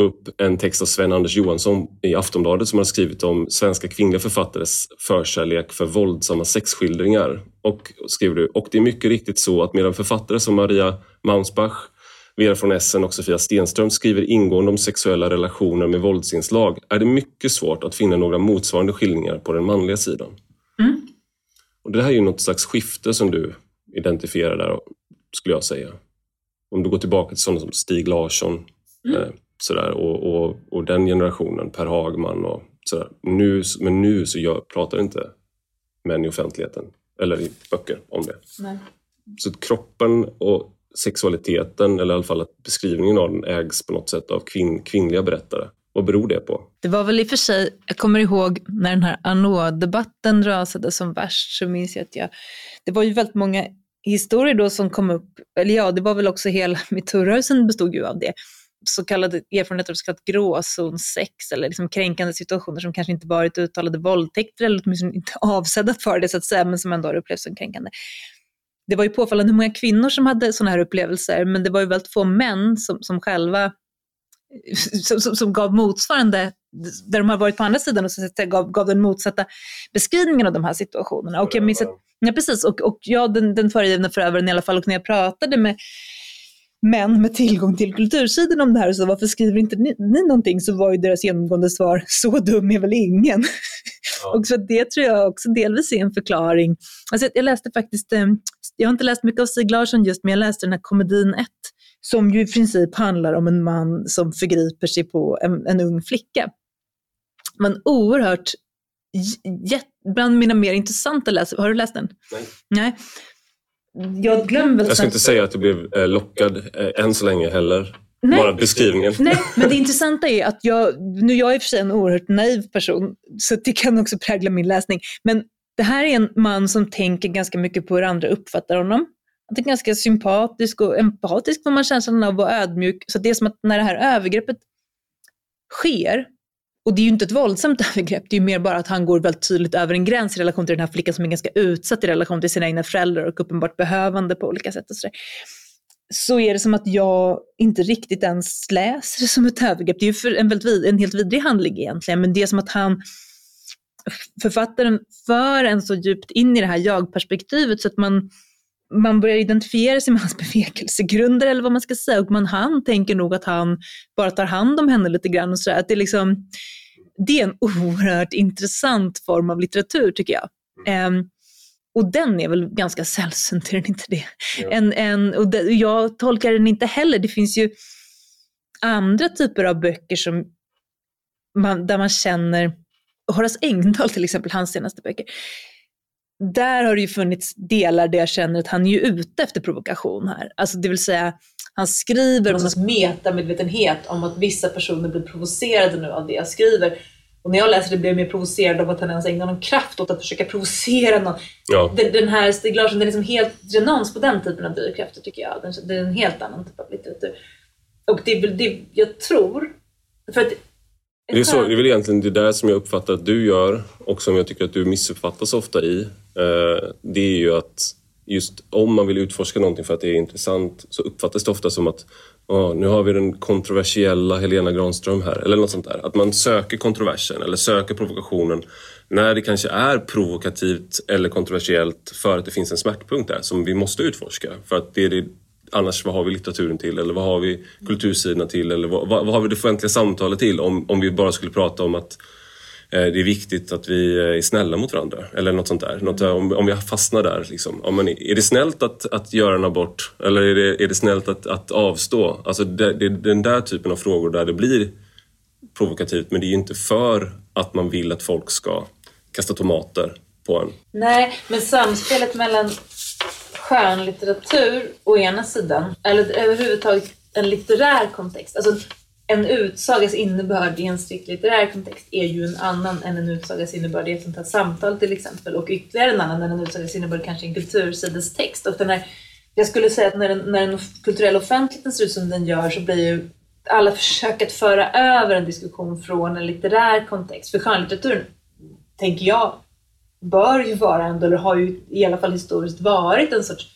upp en text av Sven-Anders Johansson i Aftonbladet som har skrivit om svenska kvinnliga författares förkärlek för våldsamma sexskildringar. Och skriver du, och det är mycket riktigt så att medan författare som Maria Mausbach Vera från Essen och Sofia Stenström skriver ingående om sexuella relationer med våldsinslag är det mycket svårt att finna några motsvarande skildringar på den manliga sidan. Mm. Och Det här är ju något slags skifte som du identifierar där, skulle jag säga. Om du går tillbaka till sådana som Stig Larsson mm. Sådär, och, och, och, den generationen, Per Hagman och sådär. Nu, men nu så jag pratar inte män i offentligheten eller i böcker om det. Nej. Så kroppen och sexualiteten, eller i alla fall att beskrivningen av den ägs på något sätt av kvinn, kvinnliga berättare. Vad beror det på? Det var väl i och för sig, jag kommer ihåg när den här Anå-debatten rasade som värst så minns jag att jag, det var ju väldigt många historier då som kom upp, eller ja, det var väl också hela metoo-rörelsen bestod ju av det, så kallade erfarenheter av så kallat gråzonsex eller liksom kränkande situationer som kanske inte varit uttalade våldtäkter eller åtminstone inte (laughs) avsedda för det så att säga, men som ändå har upplevts som kränkande. Det var ju påfallande hur många kvinnor som hade sådana här upplevelser, men det var ju väldigt få män som, som själva (laughs) som, som, som, gav motsvarande, där de har varit på andra sidan och så gav, gav den motsatta beskrivningen av de här situationerna. Och jag minns att, ja, precis, och, och jag, den, den föregivna förövaren i alla fall, och när jag pratade med män med tillgång till kultursidan om det här, så varför skriver inte ni, ni någonting? Så var ju deras genomgående svar, så dum är väl ingen. Ja. och så det tror jag också delvis är en förklaring. Alltså jag läste faktiskt, eh, jag har inte läst mycket av Stig Larsson just, men jag läste den här komedin 1, som ju i princip handlar om en man som förgriper sig på en, en ung flicka. Men oerhört, bland mina mer intressanta läsare, har du läst den? Nej. Nej jag glömmer väl... Jag ska inte säga att du blev eh, lockad än så länge heller. Nej. Bara beskrivningen. (laughs) Nej, men det intressanta är att jag, nu jag är i och för sig en oerhört naiv person, så det kan också prägla min läsning. Men det här är en man som tänker ganska mycket på hur andra uppfattar honom. Han är ganska sympatisk och empatisk får man känslan av och ödmjuk. Så det är som att när det här övergreppet sker, och det är ju inte ett våldsamt (laughs) övergrepp, det är ju mer bara att han går väldigt tydligt över en gräns i relation till den här flickan som är ganska utsatt i relation till sina egna föräldrar och uppenbart behövande på olika sätt. Och så, så är det som att jag inte riktigt ens läser det som ett övergrepp. Det är ju för en, väldigt, en helt vidrig handling egentligen, men det är som att han författaren för en så djupt in i det här jag-perspektivet så att man, man börjar identifiera sig med hans (laughs) bevekelsegrunder eller vad man ska säga och man, han tänker nog att han bara tar hand om henne lite grann och sådär. Att det, är liksom, det är en (laughs) oerhört intressant form av litteratur tycker jag. Um, och den är väl ganska sällsynt, är den inte det? Ja. En, en, och det, jag tolkar den inte heller. Det finns ju andra typer av böcker som man, där man känner Horace Engdahl till exempel, hans senaste böcker. Där har det ju funnits delar där jag känner att han är ju ute efter provokation här. Alltså det vill säga, han skriver om en metamedvetenhet om att vissa personer blir provocerade nu av det jag skriver. Och när jag läser det blir jag mer provocerad av att han ens ägnar någon kraft åt att försöka provocera någon. Ja. Den, den, här Stig Larsson, den är liksom helt renons på den typen av drivkrafter tycker jag. Den, det är en helt annan typ av litteratur. Och det är väl det jag tror. För att det är, så, det är väl egentligen det där som jag uppfattar att du gör och som jag tycker att du missuppfattas ofta i. Eh, det är ju att just om man vill utforska någonting för att det är intressant så uppfattas det ofta som att oh, nu har vi den kontroversiella Helena Granström här, eller något sånt där. Att man söker kontroversen eller söker provokationen när det kanske är provokativt eller kontroversiellt för att det finns en smärtpunkt där som vi måste utforska. För att det är det annars vad har vi litteraturen till eller vad har vi kultursidorna till eller vad, vad, har vi det offentliga samtalet till om, om vi bara skulle prata om att Eh, det är viktigt att vi eh, är snälla mot varandra eller något sånt där. Något, eh, om, om jag fastnar där. Liksom. Om man, är det snällt att, att göra en abort eller är det, är det snällt att, att avstå? Alltså det, det är den där typen av frågor där det blir provokativt men det är ju inte för att man vill att folk ska kasta tomater på en. Nej, men samspelet mellan skönlitteratur å ena sidan, eller överhuvudtaget en litterär kontext. Alltså en utsagas innebörd i en strikt litterär kontext är ju en annan än en utsagas innebörd i ett sånt här samtal till exempel och ytterligare en annan än en utsagas innebörd kanske i en kultursidestext. Och den här, jag skulle säga att när den, när den kulturella offentligheten ser ut som den gör så blir ju alla försök att föra över en diskussion från en litterär kontext. För skönlitteraturen, tänker jag, bör ju vara ändå, eller har ju i alla fall historiskt varit en sorts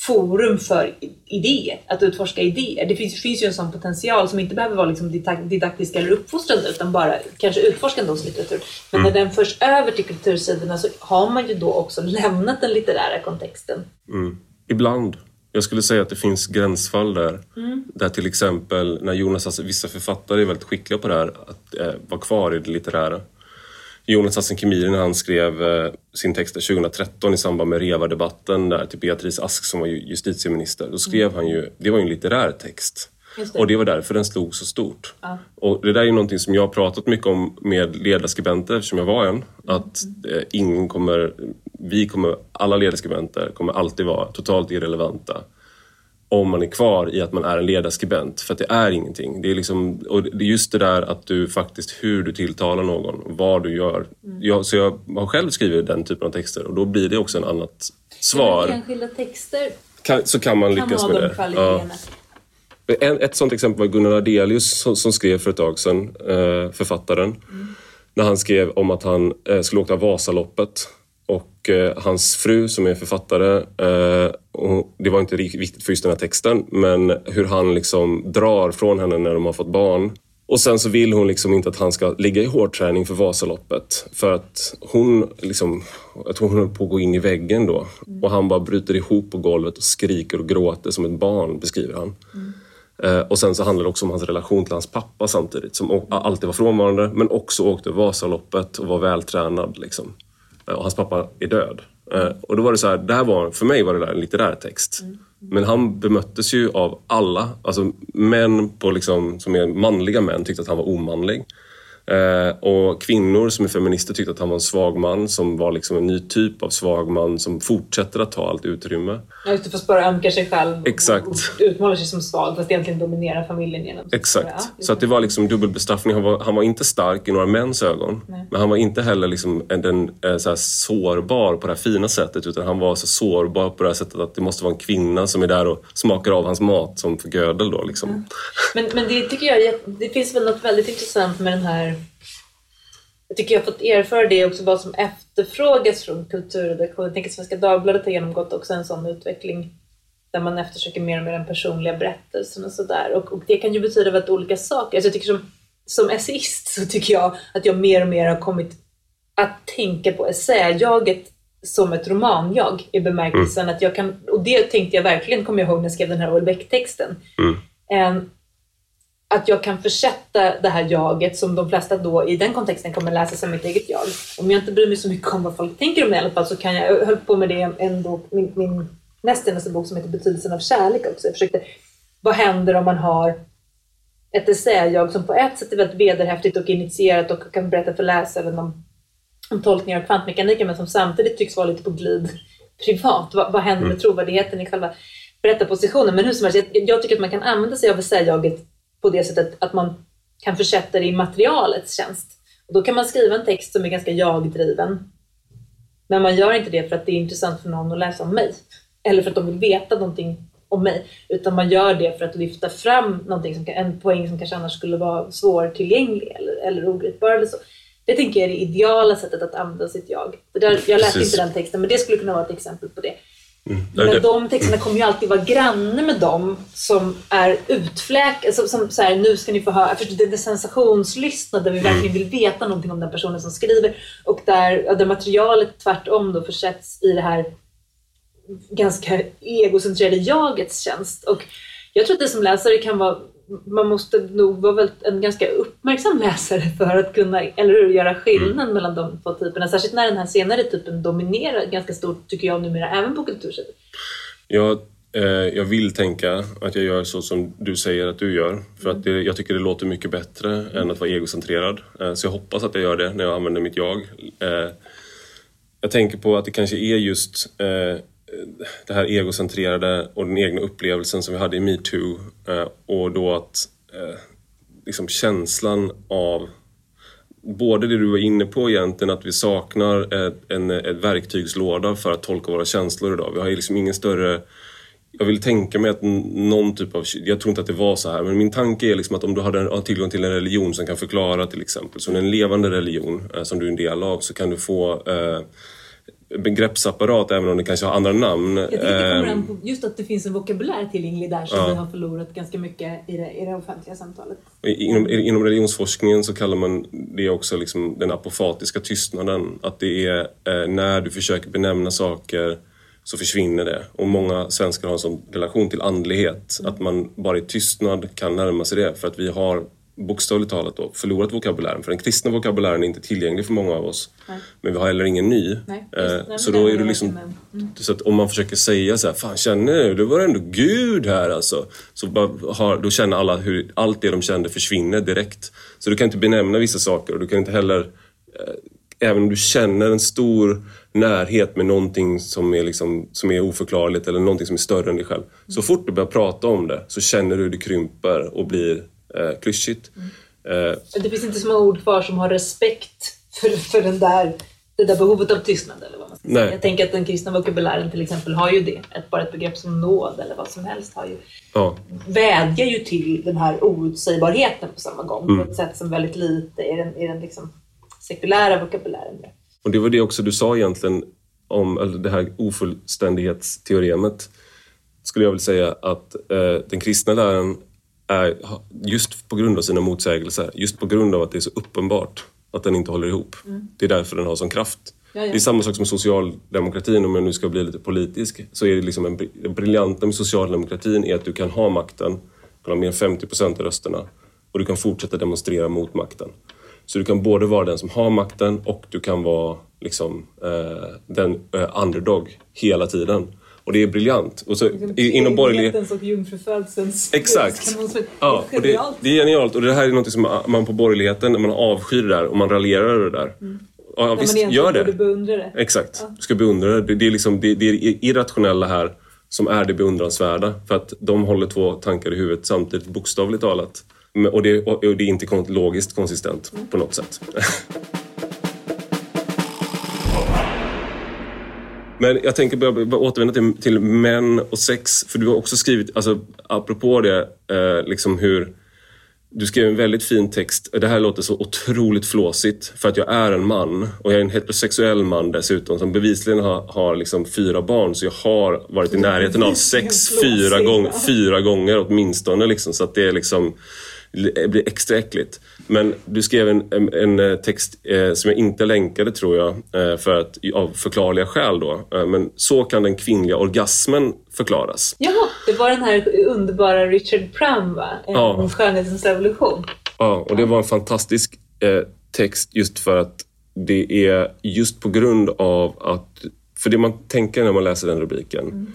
forum för idéer, att utforska idéer. Det finns, finns ju en sån potential som inte behöver vara liksom didaktisk eller uppfostrande utan bara kanske utforskande hos litteratur. Men mm. när den förs över till kultursidorna så har man ju då också lämnat den litterära kontexten. Mm. Ibland. Jag skulle säga att det finns gränsfall där. Mm. Där till exempel när Jonas, alltså, vissa författare är väldigt skickliga på det här, att eh, vara kvar i det litterära. Jonas Hassan Khemiri när han skrev eh, sin text 2013 i samband med REVA-debatten där till Beatrice Ask som var justitieminister. Då skrev mm. han ju, det var ju en litterär text. Det. Och det var därför den slog så stort. Ja. Och det där är ju någonting som jag har pratat mycket om med ledarskribenter eftersom jag var en. Att mm. ingen kommer, vi kommer, alla ledarskribenter kommer alltid vara totalt irrelevanta om man är kvar i att man är en ledarskribent. För att det är ingenting. Det är, liksom, och det är just det där att du faktiskt, hur du tilltalar någon, vad du gör. Mm. Jag, så jag har själv skrivit den typen av texter och då blir det också en annat svar. Enskilda texter kan, så kan man lyckas kan med det. Ja. En, ett sånt exempel var Gunnar Ardelius som, som skrev för ett tag sedan, eh, författaren. Mm. När han skrev om att han eh, skulle åka Vasaloppet och eh, hans fru som är författare, eh, det var inte viktigt för just den här texten, men hur han liksom drar från henne när de har fått barn. Och sen så vill hon liksom inte att han ska ligga i hårdträning för Vasaloppet för att hon liksom, att hon håller på att gå in i väggen då. Mm. Och han bara bryter ihop på golvet och skriker och gråter som ett barn, beskriver han. Mm. Eh, och sen så handlar det också om hans relation till hans pappa samtidigt, som alltid var frånvarande men också åkte Vasaloppet och var vältränad. Liksom. Eh, och hans pappa är död. Eh, och då var det så här, det här var, för mig var det där en litterär text. Mm. Men han bemöttes ju av alla, alltså män på liksom, som är manliga män tyckte att han var omanlig. Eh, och kvinnor som är feminister tyckte att han var en svag man som var liksom en ny typ av svag man som fortsätter att ta allt utrymme. Ja, just det, fast bara ömkar sig själv Exakt. och utmålar sig som svag fast egentligen dominerar familjen genom Exakt. Så att det var liksom dubbelbestraffning. Han var, han var inte stark i några mäns ögon. Nej. Men han var inte heller liksom en, den, eh, så sårbar på det här fina sättet utan han var så sårbar på det här sättet att det måste vara en kvinna som är där och smakar av hans mat som för gödel. Då, liksom. Men, men det tycker jag, det finns väl något väldigt intressant med den här jag tycker jag har fått erfara det också, vad som efterfrågas från kulturredaktionen. Jag tänker Svenska Dagbladet har genomgått också en sån utveckling där man eftersöker mer och mer den personliga berättelsen och sådär. Och, och det kan ju betyda väldigt olika saker. Alltså jag tycker som, som essayist så tycker jag att jag mer och mer har kommit att tänka på essäjaget som ett roman-jag i bemärkelsen att jag kan, och det tänkte jag verkligen, kommer jag ihåg när jag skrev den här Houellebecq-texten. Mm. Att jag kan försätta det här jaget som de flesta då i den kontexten kommer läsa som mitt eget jag. Om jag inte bryr mig så mycket om vad folk tänker om mig i alla fall så kan jag, jag höll på med det bok, min, min näst senaste bok som heter Betydelsen av kärlek också. Jag försökte, vad händer om man har ett essäjag som på ett sätt är väldigt vederhäftigt och initierat och kan berätta för läsaren om, om tolkningar av kvantmekaniken men som samtidigt tycks vara lite på glid privat. Vad, vad händer med trovärdigheten i själva berättarpositionen? Men hur som helst, jag, jag tycker att man kan använda sig av essäjaget på det sättet att man kan försätta det i materialets tjänst. Och då kan man skriva en text som är ganska jag-driven. Men man gör inte det för att det är intressant för någon att läsa om mig. Eller för att de vill veta någonting om mig. Utan man gör det för att lyfta fram någonting som en poäng som kanske annars skulle vara svårtillgänglig eller, eller ogripbar. Eller så. Det tänker jag är det ideala sättet att använda sitt jag. Det där, jag läste inte den texten men det skulle kunna vara ett exempel på det. Mm. Men de texterna kommer ju alltid vara granne med dem som är utfläkade, som, som så här, nu ska ni få höra, förstår du, det är sensationslystnad där vi verkligen vill veta någonting om den personen som skriver och där, ja, där materialet tvärtom då försätts i det här ganska egocentrerade jagets tjänst. Och jag tror att det som läsare kan vara man måste nog vara väldigt, en ganska uppmärksam läsare för att kunna eller hur, göra skillnad mellan de två typerna. Särskilt när den här senare typen dominerar ganska stort, tycker jag numera, även på kultursättet. Jag, eh, jag vill tänka att jag gör så som du säger att du gör. För att det, jag tycker det låter mycket bättre än att vara egocentrerad. Eh, så jag hoppas att jag gör det när jag använder mitt jag. Eh, jag tänker på att det kanske är just eh, Eh, det här egocentrerade och den egna upplevelsen som vi hade i metoo. Eh, och då att eh, liksom känslan av både det du var inne på egentligen, att vi saknar ett, en ett verktygslåda för att tolka våra känslor idag. Vi har ju liksom ingen större... Jag vill tänka mig att någon typ av... Jag tror inte att det var så här, men min tanke är liksom att om du hade har tillgång till en religion som kan förklara till exempel, som en levande religion som du är en del av, så kan du få eh, begreppsapparat även om det kanske har andra namn. Jag tycker det kommer an på just att det finns en vokabulär tillgänglig där som Ja. vi har förlorat ganska mycket i det, i det offentliga samtalet. Inom, inom religionsforskningen så kallar man det också liksom den apofatiska tystnaden. Att det är eh, när du försöker benämna saker så försvinner det. Och många svenskar har en sån relation till andlighet. Att man bara i tystnad kan närma sig det. För att vi har bokstavligt talat då, förlorat vokabulären. För den kristna vokabulären är inte tillgänglig för många av oss. Nej. Men vi har heller ingen ny. Nej, Eh, så då är det liksom... Mm. Så att om man försöker säga så här, fan känner du? Det var ändå Gud här alltså. Så har, då känner alla hur allt det de kände försvinner direkt. Så du kan inte benämna vissa saker och du kan inte heller, eh, även om du känner en stor närhet med någonting som är, liksom, som är oförklarligt eller någonting som är större än dig själv. Så fort du börjar prata om det så känner du hur det krymper och blir eh, klyschigt. Eh, Det finns inte så många ord kvar som har respekt för, för den där, det där behovet av tystnad. Eller vad man ska Nej. säga. Jag tänker att den kristna vokabulären till exempel har ju det. Ett, bara ett begrepp som nåd eller vad som helst har ju, ja. vädjar ju till den här outsägbarheten på samma gång. Mm. På ett sätt som väldigt lite i den, i den liksom sekulära vokabulären. Och det var det också du sa egentligen om det här ofullständighetsteoremet. Skulle jag vilja säga att eh, den kristna läran är just på grund av sina motsägelser, just på grund av att det är så uppenbart att den inte håller ihop. Det är därför den har sån kraft. Ja, ja. Det är samma sak som socialdemokratin, om jag nu ska bli lite politisk. Så är det liksom en, det briljanta med socialdemokratin är att du kan ha makten, du kan ha mer än 50 procent av rösterna och du kan fortsätta demonstrera mot makten. Så du kan både vara den som har makten och du kan vara liksom, eh, den eh, underdog hela tiden. Och det är briljant. Och så, Liksom inom treenighetens och jungfrufödselns Exakt. kanon- Ja, och det, det är genialt. Och det här är något som man på borgerligheten, när man avskyr det där och man raljerar över det där. Ja, När visst, man gör borde det. beundra det. Exakt. Du ska beundra det. Det, är liksom, det, det är irrationella här som är det beundransvärda. För att de håller två tankar i huvudet samtidigt, bokstavligt talat. Och det, och det är inte logiskt konsistent på något sätt. (laughs) Men jag tänker bara, återvända till, till män och sex. För du har också skrivit, alltså apropå det, eh, liksom hur du skrev en väldigt fin text. Det här låter så otroligt flåsigt för att jag är en man och jag är en heterosexuell man dessutom som bevisligen har, har liksom fyra barn så jag har varit i närheten av sex fyra, gång, fyra gånger åtminstone liksom, så att det är liksom det blir extra äckligt. Men du skrev en, en, eh, text eh, som jag inte länkade tror jag, eh, för att, av förklarliga skäl då. Men så kan den kvinnliga orgasmen förklaras. Jaha, det var den här underbara Richard Pram va? En Ja. skönhetens revolution. Ja, och det var en fantastisk text just för att det är just på grund av att... För det man tänker när man läser den rubriken,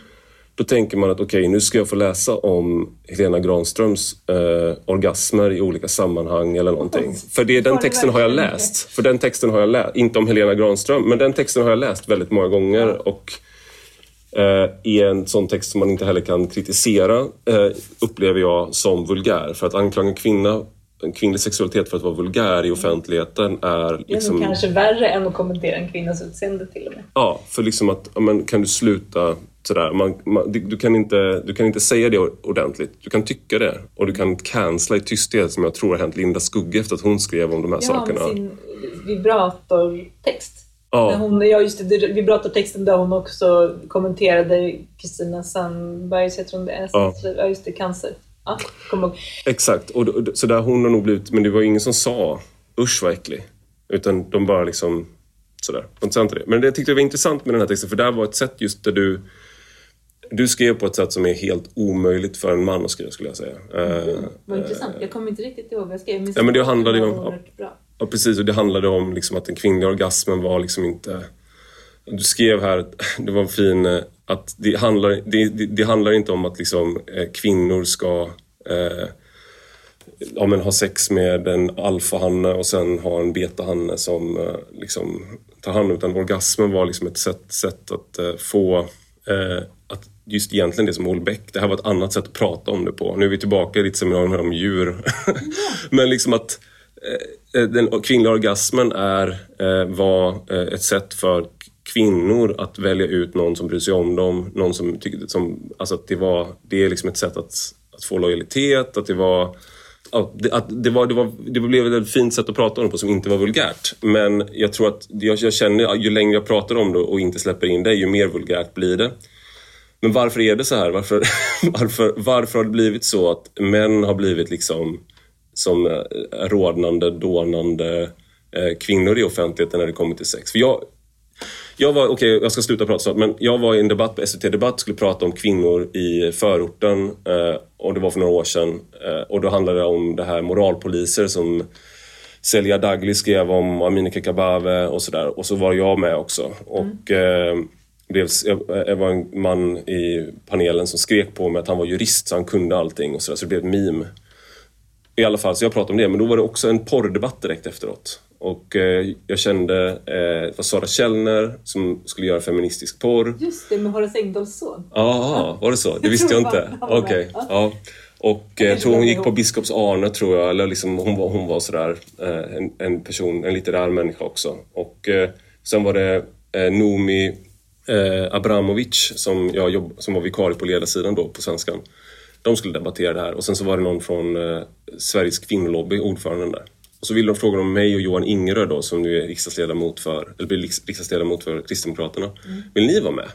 då tänker man att okej, nu ska jag få läsa om Helena Granströms eh, orgasmer i olika sammanhang eller någonting. För det, den texten har jag läst. För den texten har jag läst, inte om Helena Granström, men den texten har jag läst väldigt många gånger. Och eh, i en sån text som man inte heller kan kritisera eh, upplever jag som vulgär. För att anklaga en kvinna, en kvinnlig sexualitet för att vara vulgär i offentligheten är Det är liksom... kanske värre än att kommentera en kvinnas utseende till och med. Ja, för liksom att, ja, men, kan du sluta sådär? Man, man, du, du, kan inte, du kan inte säga det ordentligt. Du kan tycka det och du kan cancella i tysthet som jag tror har hänt Linda Skugge efter att hon skrev om de här Ja, sakerna. med sin vibratortext. Ja. När hon, ja, just det, vibratortexten där hon också kommenterade Kristina Sandbergs, jag tror det är, Ja. ja. just det, cancer. Ja, kommer ihåg. Exakt, och, och, så där hon har nog blivit, men det var ingen som sa usch vad äcklig. Utan de bara liksom sådär. De sa inte det. Men det jag tyckte var intressant med den här texten, för där var ett sätt just där du du skrev på ett sätt som är helt omöjligt för en man att skriva skulle jag säga. Eh, Vad intressant. Jag kommer inte riktigt ihåg vad jag skrev. Ja, men det handlade om- Bra. Ja, precis. Och det handlade om liksom att den kvinnliga orgasmen var liksom inte... Du skrev här, (laughs) det var en fin... Eh, att det handlar, det, det, det handlar inte om att liksom, eh, kvinnor ska eh, ja, men ha sex med en alfahanne och sen ha en betahanne som eh, liksom, tar hand om Utan orgasmen var liksom ett sätt, sätt att eh, få... Eh, att just egentligen det som Olbeck, det här var ett annat sätt att prata om det på. Nu är vi tillbaka i ditt seminarium här om djur. (laughs) Men liksom att eh, eh, den kvinnliga orgasmen är, eh, var eh, ett sätt för kvinnor att välja ut någon som bryr sig om dem. Någon som tyckte, som, alltså att det, var, det är liksom ett sätt att, att få lojalitet, att det var Ja, det, att det, var, det, var, det blev ett fint sätt att prata om det på som inte var vulgärt. Men jag tror att jag, jag känner ju längre jag pratar om det och inte släpper in det, ju mer vulgärt blir det. Men varför är det så här? Varför, (laughs) varför, varför har det blivit så att män har blivit liksom som eh, rådnande, rodnande, dånande eh, kvinnor i offentligheten när det kommer till sex? För jag, jag var, okej jag ska sluta prata snart, men jag var i en debatt på SVT Debatt och skulle prata om kvinnor i förorten eh, och det var för några år sedan. Eh, och då handlade det om det här moralpoliser som Celia Dagli skrev om Amineh Kakabaveh och sådär. Och så var jag med också. Och eh, det, eh, jag var en man i panelen som skrek på mig att han var jurist så han kunde allting och sådär. Så det blev ett meme. I alla fall, så jag pratade om det. Men då var det också en porrdebatt direkt efteråt. Och eh, jag kände, eh, det var Sara Källner som skulle göra feministisk porr. Just det, med Horace Engdahls son. Ja, var det så? Det visste jag inte. Okej. Ja. Ja. Och eh, Jag jag tror hon glömde gick på. Biskops Arne, tror jag. Eller liksom, hon, var, hon var sådär eh, en, en person, en litterär människa också. Och eh, sen var det eh, Nomi eh, Abramovic som, jag jobb, som var vikarie på ledarsidan då på Svenskan. De skulle debattera det här. Och sen så var det någon från eh, Sveriges kvinnolobby, ordföranden där. Och så ville de fråga om mig och Johan Ingerö då, som nu är riksdagsledamot för, eller blir riks- riksdagsledamot för Kristdemokraterna. Mm. Vill ni vara med?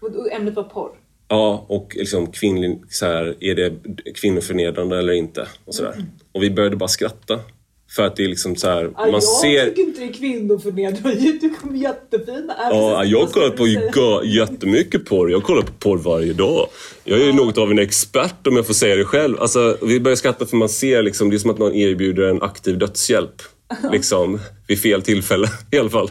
Och ämnet var porr. Ja, och liksom kvinnlig, så här, är det kvinnoförnedrande eller inte? Och, så där. och vi började bara skratta. För att det är liksom så här, Ja, man jag ser... tycker inte det är kvinnoförnedrande. Du kommer jättefina. Ja, jag har kollat på jättemycket porr. Jag kollar på porr varje dag. Jag är ju något av en expert om jag får säga det själv. Alltså, vi börjar skratta för man ser liksom, det är som att någon erbjuder en aktiv dödshjälp. Liksom, vid fel tillfälle (laughs) i alla fall.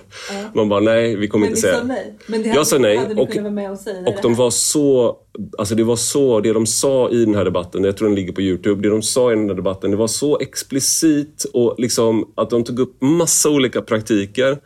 Man bara, nej, vi kommer Men inte säga. nej? Men det Jag hade, sa nej hade och- vara med och säga Och de var så, alltså det var så, det de sa i den här debatten, jag tror den ligger på Youtube, det de sa i den här debatten, det var så explicit och liksom att de tog upp massa olika praktiker.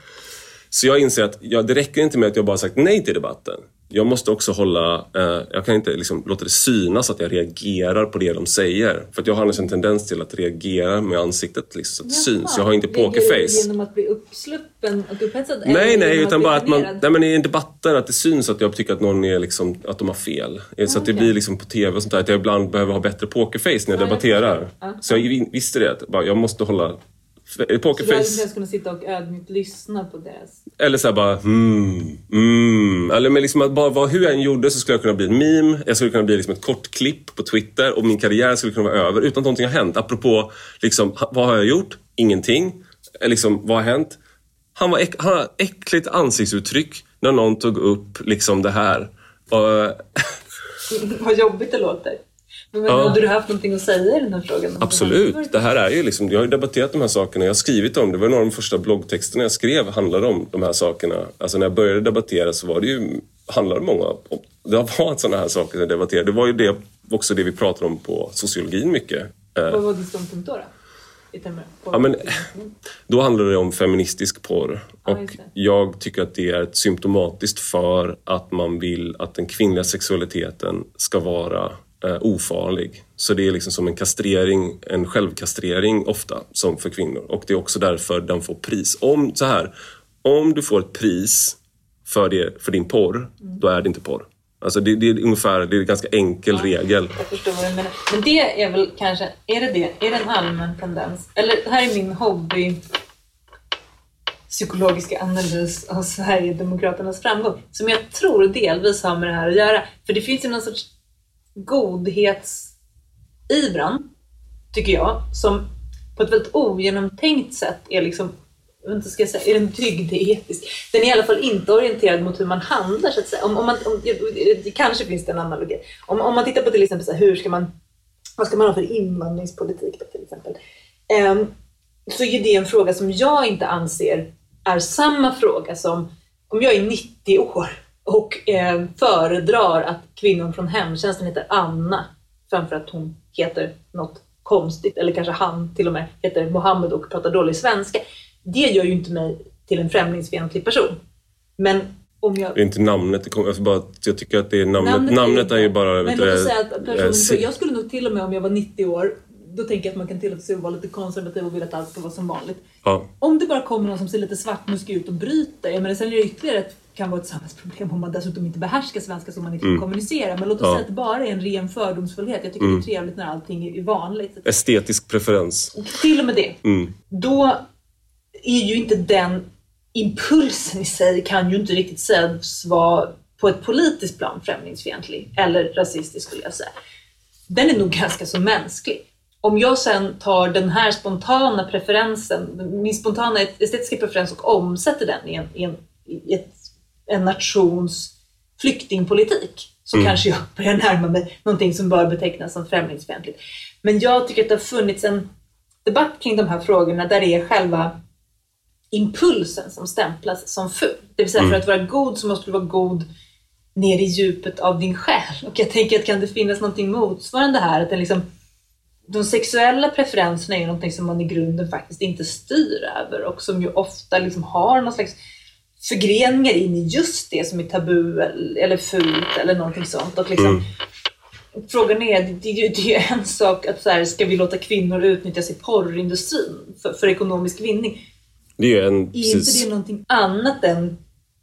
Så jag inser att ja, det räcker inte med att jag bara sagt nej till debatten. Jag måste också hålla, eh, jag kan inte liksom låta det synas att jag reagerar på det de säger. För att jag har en tendens till att reagera med ansiktet liksom, så att det syns. Jag har inte pokerface. genom att bli uppsluppen och upphetsad? Nej, nej, utan bara att man, nej, men i en debatter att det syns att jag tycker att någon är liksom, att de har fel. Så att det blir liksom på TV och sånt där, att jag ibland behöver ha bättre pokerface när jag Ja, jag debatterar. förstår. Ja. Så jag visste det, att bara, jag måste hålla f- Så du hade inte pokerface. kunnat sitta och ödmjukt lyssna på deras... Eller så här bara mm, mm. Eller men liksom att bara vad, hur jag än gjorde så skulle jag kunna bli en meme. Jag skulle kunna bli liksom ett kort klipp på Twitter och min karriär skulle kunna vara över utan att någonting har hänt. Apropå, liksom, vad har jag gjort? Ingenting. Eh, Liksom, vad har hänt? Han, var äck, han har äckligt ansiktsuttryck när någon tog upp liksom det här. Och, (laughs) Vad jobbigt det låter. Men Ja. hade du haft någonting att säga i den här frågan? Absolut. Det här är ju liksom, jag har ju debatterat de här sakerna, jag har skrivit om det. var några av de första bloggtexterna jag skrev handlade om de här sakerna. Alltså när jag började debattera så var det ju, handlade många om, det har varit sådana här saker jag debatterade. Det var ju det, också det vi pratade om på sociologin mycket. Eh, Vad var din ståndpunkt då? då? Ja, men, (laughs) då handlar det om feministisk porr. Ja, Och det. jag tycker att det är ett symptomatiskt för att man vill att den kvinnliga sexualiteten ska vara eh, ofarlig. Så det är liksom som en kastrering, en självkastrering ofta, som för kvinnor. Och det är också därför den får pris. Om, så här, om du får ett pris för, det, för din porr, då är det inte porr. Alltså det, det är ungefär, det är en ganska enkel regel. Jag förstår vad du menar. Men det är väl kanske, är det det? Är det en allmän tendens? Eller det här är min hobby psykologiska analys av Sverigedemokraternas framgång. Som jag tror delvis har med det här att göra. För det finns ju någon sorts godhetsivran, tycker jag, som på ett väldigt ogenomtänkt sätt är liksom inte, ska jag säga, är den dygdeetisk? Den är i alla fall inte orienterad mot hur man handlar så att säga. Om, om man, om, kanske finns det en analogi. Om, om man tittar på till exempel så här, hur ska man, vad ska man ha för invandringspolitik då, till exempel? Um, så är det en fråga som jag inte anser är samma fråga som om jag är 90 år och eh, föredrar att kvinnan från hemtjänsten heter Anna framför att hon heter något konstigt eller kanske han till och med heter Mohammed och pratar dålig svenska. Det gör ju inte mig till en främlingsfientlig person. Men om jag... Det är inte namnet, jag, bara, jag tycker att det är namnet. Namnet, är ju bara... Men låt oss säga att eh, personen, se- jag skulle nog till och med om jag var 90 år, då tänker jag att man kan tillåta sig att vara lite konservativ och vill att allt ska vara som vanligt. ja. Om det bara kommer någon som ser lite svartmuskig ut och bryter, jag menar sen är det ytterligare ett kan vara ett samhällsproblem om man dessutom inte behärskar svenska så man inte kan kommunicera. Men låt oss Ja. säga att det bara är en ren fördomsfullhet. Jag tycker det är trevligt när allting är vanligt. Estetisk preferens. Till och med det. Mm. Då är ju inte den impulsen i sig kan ju inte riktigt sägas vara på ett politiskt plan främlingsfientlig eller rasistisk skulle jag säga. Den är nog ganska så mänsklig. Om jag sen tar den här spontana preferensen, min spontana estetiska preferens och omsätter den i en, i en, i ett, en nations flyktingpolitik så kanske jag börjar närma mig någonting som bör betecknas som främlingsfientligt. Men jag tycker att det har funnits en debatt kring de här frågorna där det är själva impulsen som stämplas som ful. Det vill säga för att vara god så måste du vara god ner i djupet av din själ. Och jag tänker att kan det finnas någonting motsvarande här? Att den liksom, de sexuella preferenserna är någonting som man i grunden faktiskt inte styr över och som ju ofta liksom har någon slags förgreningar in i just det som är tabu eller, fult eller någonting sånt. Och liksom, Frågan är, det, det, det är en sak att så här, ska vi låta kvinnor utnyttjas i porrindustrin för, för ekonomisk vinning? Det är en... Är inte Precis, det någonting annat än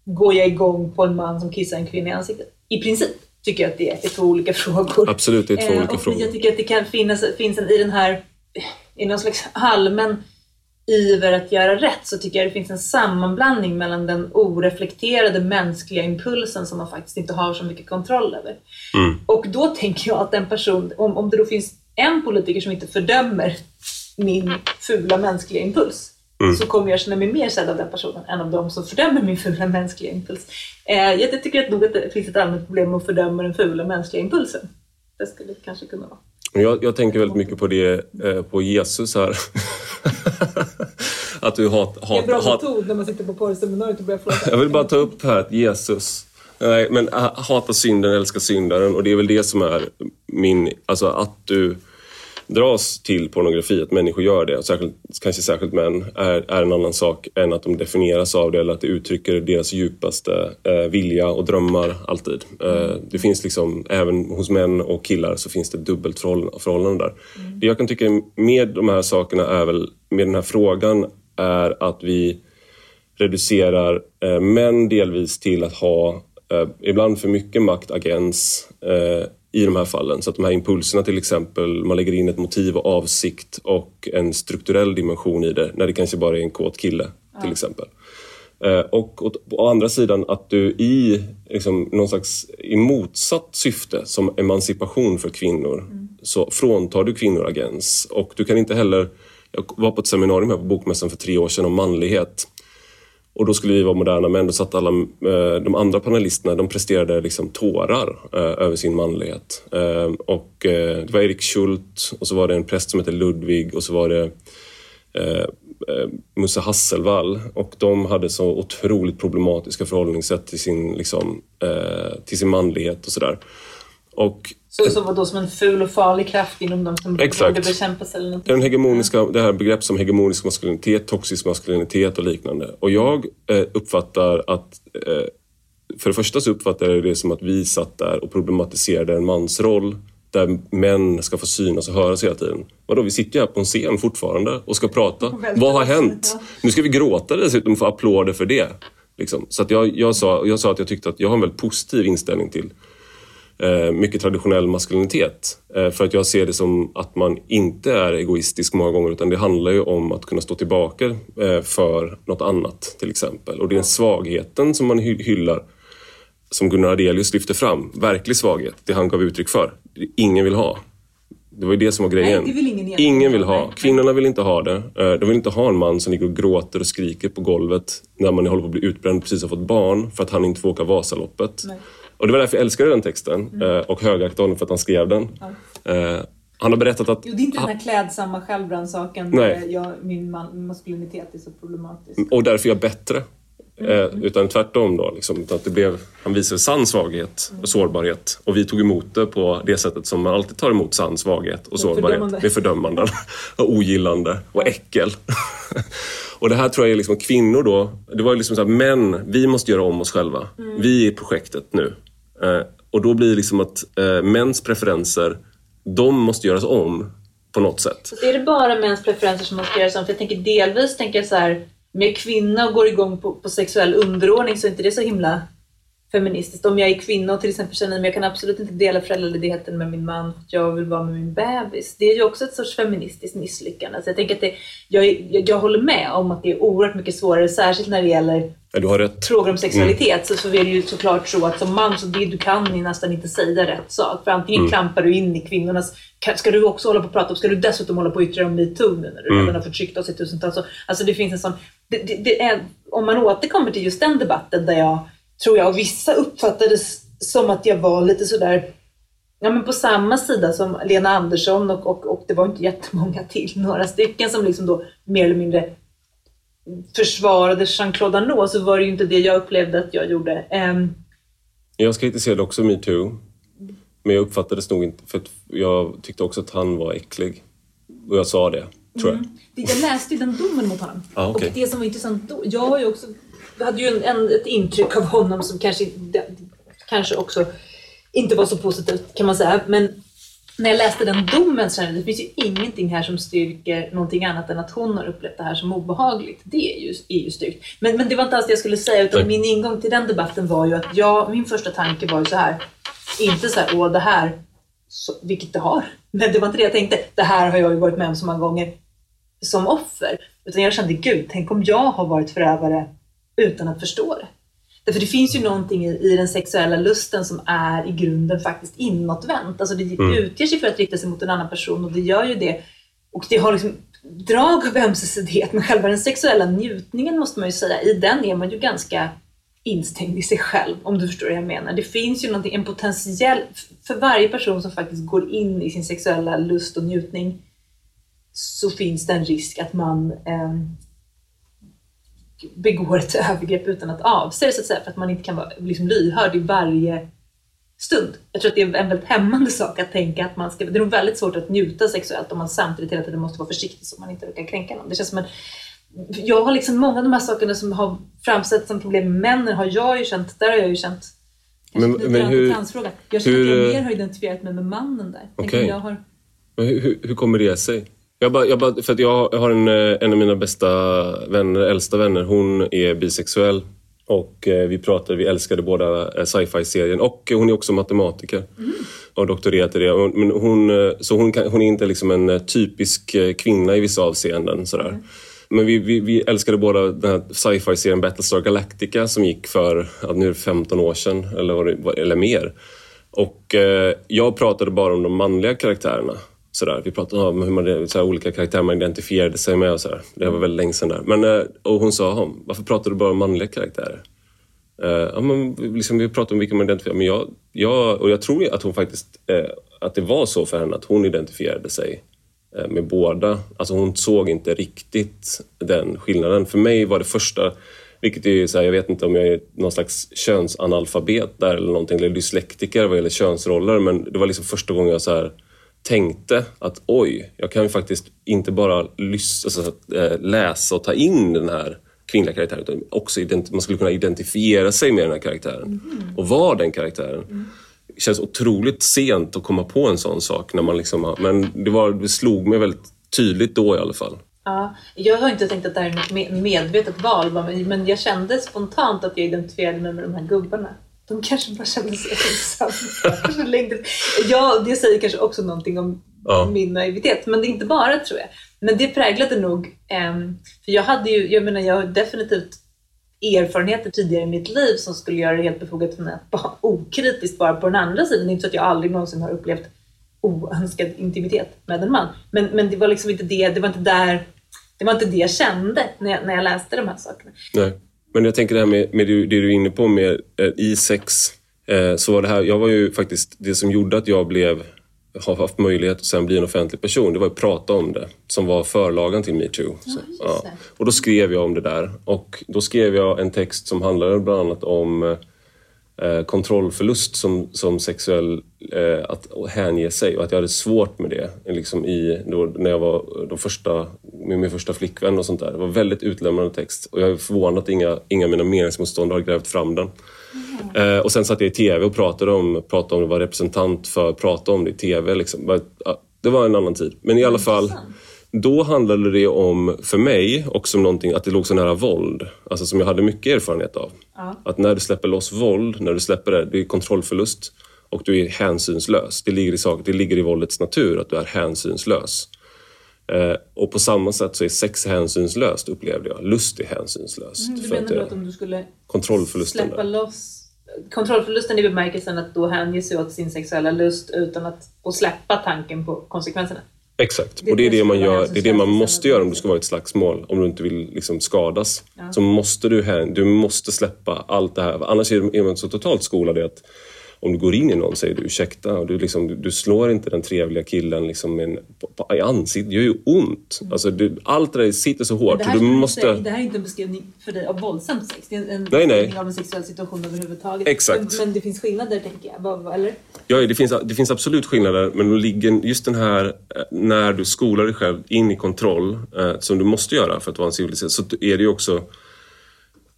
går jag igång på en man som kissar en kvinna i ansiktet? I princip tycker jag att det är två olika (laughs) frågor. absolut, det är två Eh, olika och frågor. Jag tycker att det kan finnas, finns en, i den här, i någon slags allmän iver att göra rätt så tycker jag det finns en sammanblandning mellan den oreflekterade mänskliga impulsen som man faktiskt inte har så mycket kontroll över. Mm. Och då tänker jag att en person, om, om det då finns en politiker som inte fördömer min fula mänskliga impuls Mm. så kommer jag känna mig mer sedd av den personen än av de som fördömer min fula mänskliga impuls. Eh, jag tycker att nog att det finns ett allmänt problem med att fördöma den fula mänskliga impulsen. Det skulle det kanske kunna vara. Jag, jag tänker väldigt mycket på det, eh, på Jesus här. (laughs) att du hat, Det är en hat, bra hat, metod när man sitter på porrseminariet och börjar fråga. Jag vill bara ta upp här att Jesus, nej, men ha- hata synden, älska syndaren. Och det är väl det som är min, alltså att du dras till pornografi, att människor gör det, särskilt, kanske särskilt män, är, är en annan sak än att de definieras av det eller att det uttrycker deras djupaste eh, vilja och drömmar alltid. Eh, det finns liksom, även hos män och killar så finns det dubbelt förhåll- förhållande där. Det jag kan tycka med de här sakerna är väl, med den här frågan, är att vi reducerar eh, män delvis till att ha eh, ibland för mycket makt, agens eh, i de här fallen. Så att de här impulserna till exempel, man lägger in ett motiv och avsikt och en strukturell dimension i det när det kanske bara är en kåt kille till exempel. Eh, och å, å andra sidan att du i liksom, någon slags i motsatt syfte som emancipation för kvinnor så fråntar du kvinnor agens. Och du kan inte heller... Jag var på ett seminarium här på Bokmässan för tre år sedan om manlighet. Och då skulle vi vara moderna män. Då satt alla eh, de andra panelisterna, de presterade liksom tårar eh, över sin manlighet. Eh, och det var Erik Schult och så var det en präst som hette Ludvig och så var det Musse Hasselvall och de hade så otroligt problematiska förhållningssätt till sin, liksom, till sin manlighet och sådär. Och så, så vadå, som en ful och farlig kraft inom dem som Exakt. borde bekämpas eller något? den hegemoniska, det här begrepp som hegemonisk maskulinitet, toxisk maskulinitet och liknande. Och jag eh, uppfattar att eh, för det första så uppfattar jag det som att vi satt där och problematiserade en mansroll där män ska få synas och höras hela tiden. Vadå, vi sitter ju här på en scen fortfarande och ska prata. (laughs) väldigt Vad har hänt? ja. Nu ska vi gråta dessutom och få applåder för det. Liksom. Så att jag, jag, sa, jag sa att jag tyckte att jag har en väldigt positiv inställning till mycket traditionell maskulinitet. Eh, för att jag ser det som att man inte är egoistisk många gånger utan det handlar ju om att kunna stå tillbaka eh, för något annat till exempel. Och det är svagheten som man hy- hyllar som Gunnar Adelius lyfte fram, verklig svaghet, det han gav uttryck för. Ingen vill ha. Det var ju det som var grejen. Nej, vill ingen ingen vill ha. Kvinnorna vill inte ha det. Eh, De vill inte ha en man som ligger och gråter och skriker på golvet när man håller på att bli utbränd och precis har fått barn för att han inte får åka Vasaloppet. Nej. Och det var därför jag älskade den texten eh, och högaktade honom för att han skrev den. Eh, Han har berättat att Jo, det är inte den här klädsamma självrannsakan där jag, min man, maskulinitet är så problematisk. och därför är jag bättre. Mm. Eh, utan tvärtom då. Liksom, att det blev, han visade sann svaghet och sårbarhet. Och vi tog emot det på det sättet som man alltid tar emot sann svaghet och sårbarhet. fördömande. Med (laughs) fördömanden och ogillande och äckel. (laughs) och det här tror jag är liksom kvinnor då. Det var ju liksom så här, män, vi måste göra om oss själva. Mm. Vi är projektet nu. Eh, och då blir det liksom att eh, mäns preferenser, de måste göras om på något sätt. Så är det bara mäns preferenser som måste göras om? För jag tänker delvis tänker jag så här, med kvinna och går igång på, på sexuell underordning så är inte det så himla feministiskt. Om jag är kvinna och till exempel känner att jag kan absolut inte dela föräldraledigheten med min man för att jag vill vara med min bebis. Det är ju också ett sorts feministiskt misslyckande. Så jag tänker att det, jag, jag, jag håller med om att det är oerhört mycket svårare, särskilt när det gäller Ja, du har rätt. frågor om sexualitet så, så är det ju såklart så att som man så det du kan ju nästan inte säga rätt sak. För antingen klampar du in i kvinnornas... Ska du också hålla på och prata om, ska du dessutom hålla på och yttra om metoo nu när du redan har förtryckt oss i tusentals år? Alltså det finns en sån... Det, det, det är, om man återkommer till just den debatten där jag, tror jag, och vissa uppfattades som att jag var lite sådär Ja, men på samma sida som Lena Andersson och, och, och det var inte jättemånga till, några stycken som liksom då mer eller mindre försvarade Jean-Claude Arnault så var det ju inte det jag upplevde att jag gjorde. Ehm, Jag ska kritisera också metoo. Men jag uppfattade det nog inte, för jag tyckte också att han var äcklig. Och jag sa det, tror jag. det- jag läste ju den domen mot honom. Ja, okej. Och det som var intressant då, jag har ju också, jag hade ju en, en, ett intryck av honom som kanske, kanske också inte var så positivt kan man säga. Men när jag läste den domen så kände jag det finns ju ingenting här som styrker någonting annat än att hon har upplevt det här som obehagligt. Det är ju, är ju styrkt. Men, men det var inte alls det jag skulle säga utan min ingång till den debatten var ju att jag, min första tanke var ju så här. Inte så här, åh det här, så, vilket det har. Men det var inte det jag tänkte. Det här har jag ju varit med om så många gånger som offer. Utan jag kände, gud, tänk om jag har varit förövare utan att förstå det. Därför det finns ju någonting i, i den sexuella lusten som är i grunden faktiskt inåtvänt. Alltså det utger sig för att rikta sig mot en annan person och det gör ju det. Och det har liksom drag av ömsesidighet, men själva den sexuella njutningen måste man ju säga, i den är man ju ganska instängd i sig själv, om du förstår vad jag menar. Det finns ju någonting, en potentiell, för varje person som faktiskt går in i sin sexuella lust och njutning så finns det en risk att man eh, begår ett (laughs) övergrepp utan att avse det så att säga, för att man inte kan vara liksom, lyhörd i varje stund. Jag tror att det är en väldigt hämmande sak att tänka att man ska, det är nog väldigt svårt att njuta sexuellt om man samtidigt hela tiden måste vara försiktig så man inte råkar kränka någon. Det känns som en, jag har liksom många av de här sakerna som har framställts som problem med männen har jag ju känt, där har jag ju känt men, men hur, transfråga. Jag känner hur, att jag mer har identifierat mig med mannen där. Okay. Jag har... hur, hur kommer det sig? Jag, bara, jag, bara, för jag har en, en av mina bästa vänner, äldsta vänner, hon är bisexuell. Och eh, vi pratade, vi älskade båda eh, sci-fi-serien och hon är också matematiker. Mm. Och doktorerat i det. Men hon, eh, så hon, kan, hon är inte liksom en typisk kvinna i vissa avseenden. Sådär. Mm. Men vi, vi, vi, älskade båda den här sci-fi-serien Battlestar Galactica som gick för ja, nu 15 år sedan eller, eller mer. Och eh, jag pratade bara om de manliga karaktärerna. Sådär. Vi pratade om hur man, sådär, olika karaktärer man identifierade sig med. Och sådär. Det var väldigt länge sedan. Där. Men, eh, och hon sa, varför pratar du bara om manliga karaktärer? Eh, ja, men, liksom, vi pratade om vilka man identifierar men jag, jag, och jag tror att hon faktiskt, eh, att det var så för henne att hon identifierade sig med båda. Alltså hon såg inte riktigt den skillnaden. För mig var det första, vilket är så här, jag vet inte om jag är någon slags könsanalfabet där eller någonting, eller dyslektiker vad gäller könsroller, men det var liksom första gången jag så här, tänkte att oj, jag kan ju faktiskt inte bara lys- alltså, äh, läsa och ta in den här kvinnliga karaktären utan också man skulle kunna identifiera sig med den här karaktären mm. och vara den karaktären. Mm. Det känns otroligt sent att komma på en sån sak. När man liksom men det, var, det slog mig väldigt tydligt då i alla fall. Ja, jag har inte tänkt att det här är ett medvetet val, men jag kände spontant att jag identifierade mig med de här gubbarna. De kanske bara kände sig ensamma. ja, det säger kanske också någonting om ja. min naivitet, men det är inte bara tror jag. Men det präglade nog, um, för jag hade ju, jag menar jag har definitivt erfarenheter tidigare i mitt liv som skulle göra det helt befogat för mig att bara okritiskt vara på den andra sidan. Det är inte så att jag aldrig någonsin har upplevt oönskad intimitet med en man. Men, men det var liksom inte det, det var inte där, det var inte det jag kände när jag, när jag läste de här sakerna. Nej. Men jag tänker det här med, med det, du är inne på med eh, i sex. Eh, så var det här, jag var ju faktiskt, det som gjorde att jag blev har haft möjlighet att sen bli en offentlig person, det var att prata om det. Som var förlagan till metoo. Ja, ja. Och då skrev jag om det där. Och då skrev jag en text som handlade bland annat om eh, kontrollförlust som, som sexuell, eh, att hänge sig och att jag hade svårt med det liksom i, då, när jag var då första, med min första flickvän och sånt där. Det var väldigt utlämnande text och jag är förvånad att inga, inga av mina meningsmotståndare har grävt fram den. Mm. Eh, och sen satt jag i TV och pratade om, pratade om det, var representant för att prata om det i TV. Liksom. Det var en annan tid. Men i alla fall, då handlade det om, för mig, också någonting att det låg så nära våld. Alltså som jag hade mycket erfarenhet av. Ja. Att när du släpper loss våld, när du släpper det, det är kontrollförlust och du är hänsynslös. Det ligger i, sak, det ligger i våldets natur att du är hänsynslös. Eh, och på samma sätt så är sex hänsynslöst upplevde jag. Lust är hänsynslöst. Mm, du menar då att om du skulle kontrollförlusten släppa loss kontrollförlusten i bemärkelsen att då hänger sig åt sin sexuella lust utan att och släppa tanken på konsekvenserna? Exakt, och det är det man, gör, det är det man måste göra om du ska vara i ett slagsmål. Om du inte vill liksom skadas. Ja. Så måste du, du måste släppa allt det här. Annars är man så totalt skolad i att om du går in i någon säger du ursäkta och du, liksom, du, du slår inte den trevliga killen liksom en, på, i ansiktet. Det gör ju ont. Mm. Alltså, du, allt det där sitter så hårt. Det här, du måste... säga, det här är inte en beskrivning för dig av våldsamt sex. Det är en, en nej, beskrivning nej. av en sexuell situation överhuvudtaget. Exakt. Men, men det finns skillnader tänker jag, eller? Ja, det finns, det finns absolut skillnader. Men ligger just den här eh, när du skolar dig själv in i kontroll, eh, som du måste göra för att vara en civiliserad, så är det ju också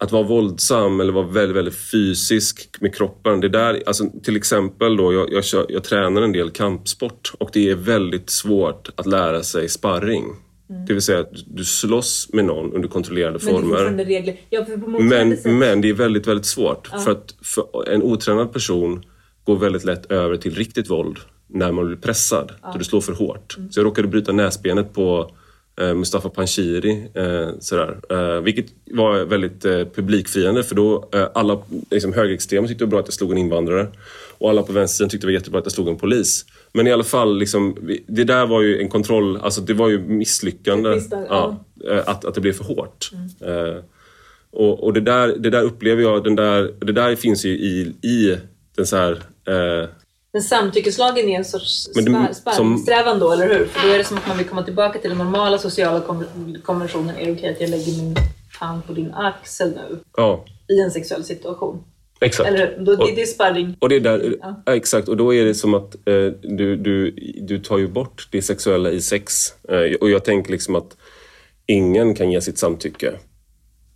att vara våldsam eller vara väldigt, väldigt fysisk med kroppen. Det där, alltså, till exempel då, jag, jag, kör, jag tränar en del kampsport och det är väldigt svårt att lära sig sparring. Mm. Det vill säga att du slåss med någon under kontrollerade men former. Det regler. Ja, men, men det är väldigt, väldigt svårt. Ja. För att för en otränad person går väldigt lätt över till riktigt våld när man blir pressad. Ja. Så du slår för hårt. Mm. Så jag råkade bryta näsbenet på Mustafa Panshiri. Eh, sådär. Eh, vilket var väldigt publikfriande för då alla liksom, högerextrema tyckte det var bra att jag slog en invandrare och alla på vänstersidan tyckte det var jättebra att jag slog en polis. Men i alla fall, liksom, det där var ju en kontroll, alltså det var ju misslyckande. Ja. att, att det blev för hårt. Mm. och, och det, där, det där upplever jag, den där, det där finns ju i, i den så här, men samtyckeslagen är en sorts spärrsträvan då, eller hur? För då är det som att man vill komma tillbaka till den normala sociala konventionen. Är det okej att jag lägger min hand på din axel nu Ja, i en sexuell situation. exakt. Eller? Då, det, Och- det är sparring. Och det är där, Ja. ja. exakt, och då är det som att eh, du, du, du tar ju bort det sexuella i sex. Eh, och jag tänker liksom att ingen kan ge sitt samtycke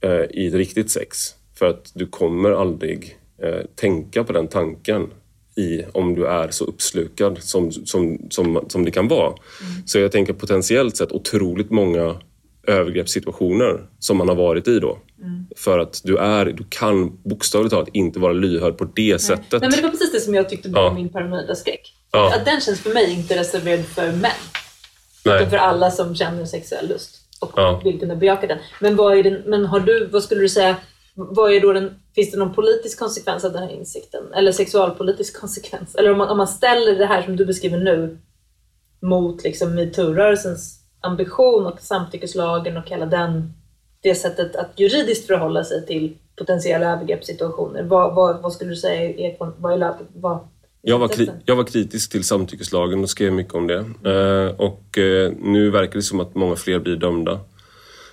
eh, i ett riktigt sex. För att du kommer aldrig eh, tänka på den tanken i om du är så uppslukad som, som, som, som det kan vara. Så jag tänker potentiellt sett otroligt många övergreppssituationer som man har varit i då. För att du, är, du kan bokstavligt talat inte vara lyhörd på det sättet. Nej, men det var precis det som jag tyckte var Ja. min paranoida skräck. Ja. Att den känns för mig inte reserverad för män. Nej. Utan för alla som känner sexuell lust och Ja. vill kunna bejaka den. Men vad är den, men har du, vad skulle du säga, vad är då den, finns det någon politisk konsekvens av den här insikten? Eller sexualpolitisk (laughs) konsekvens? Eller om man, om man ställer det här som du beskriver nu mot liksom metoo-rörelsens ambition och samtyckeslagen och hela den, det sättet att juridiskt förhålla sig till potentiella övergreppssituationer. Vad, vad, vad skulle du säga är, vad är, vad, Jag var, jag var kritisk till samtyckeslagen och skrev mycket om det. Eh, och eh, nu verkar det som att många fler blir dömda.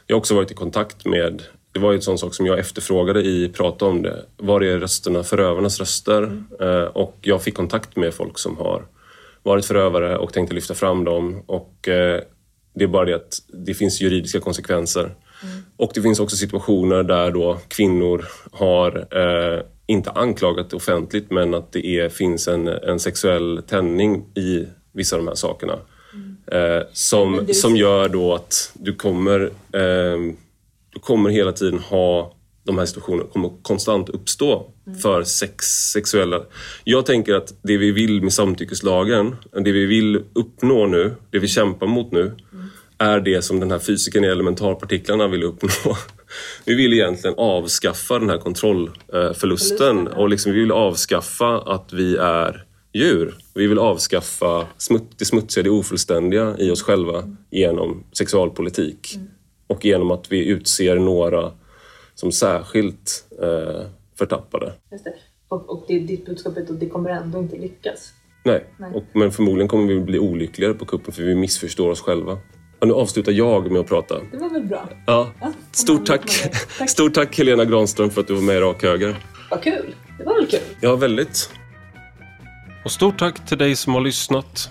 Jag har också varit i kontakt med, det var ju en sån sak som jag efterfrågade i Prata om det. Var är rösterna, förövarnas röster? Eh, och jag fick kontakt med folk som har varit förövare och tänkte lyfta fram dem. Och eh, det är bara det att det finns juridiska konsekvenser. Och det finns också situationer där då kvinnor har eh, inte anklagat offentligt men att det är, finns en, en sexuell tändning i vissa av de här sakerna. Eh, som, som gör då att du kommer, eh, du kommer hela tiden ha de här situationerna kommer konstant uppstå för sex, sexuella... Jag tänker att det vi vill med samtyckeslagen, det vi vill uppnå nu, det vi kämpar mot nu, är det som den här fysikern i elementarpartiklarna vill uppnå. (laughs) Vi vill egentligen avskaffa den här kontrollförlusten och liksom vi vill avskaffa att vi är djur. Vi vill avskaffa det smutsiga, det ofullständiga i oss själva genom sexualpolitik. Och genom att vi utser några som särskilt eh, förtappade. Just det. Och, och det, ditt budskap är att det kommer ändå inte lyckas. Nej, Nej. Och, men förmodligen kommer vi bli olyckligare på kuppen för vi missförstår oss själva. Och nu avslutar jag med att prata. Det var väl bra? Ja. Ja, Stort tack. Tack. Stort tack Helena Granström för att du var med i Rak Höger. Vad kul. Det var väl kul? Ja, väldigt. Och stort tack till dig som har lyssnat.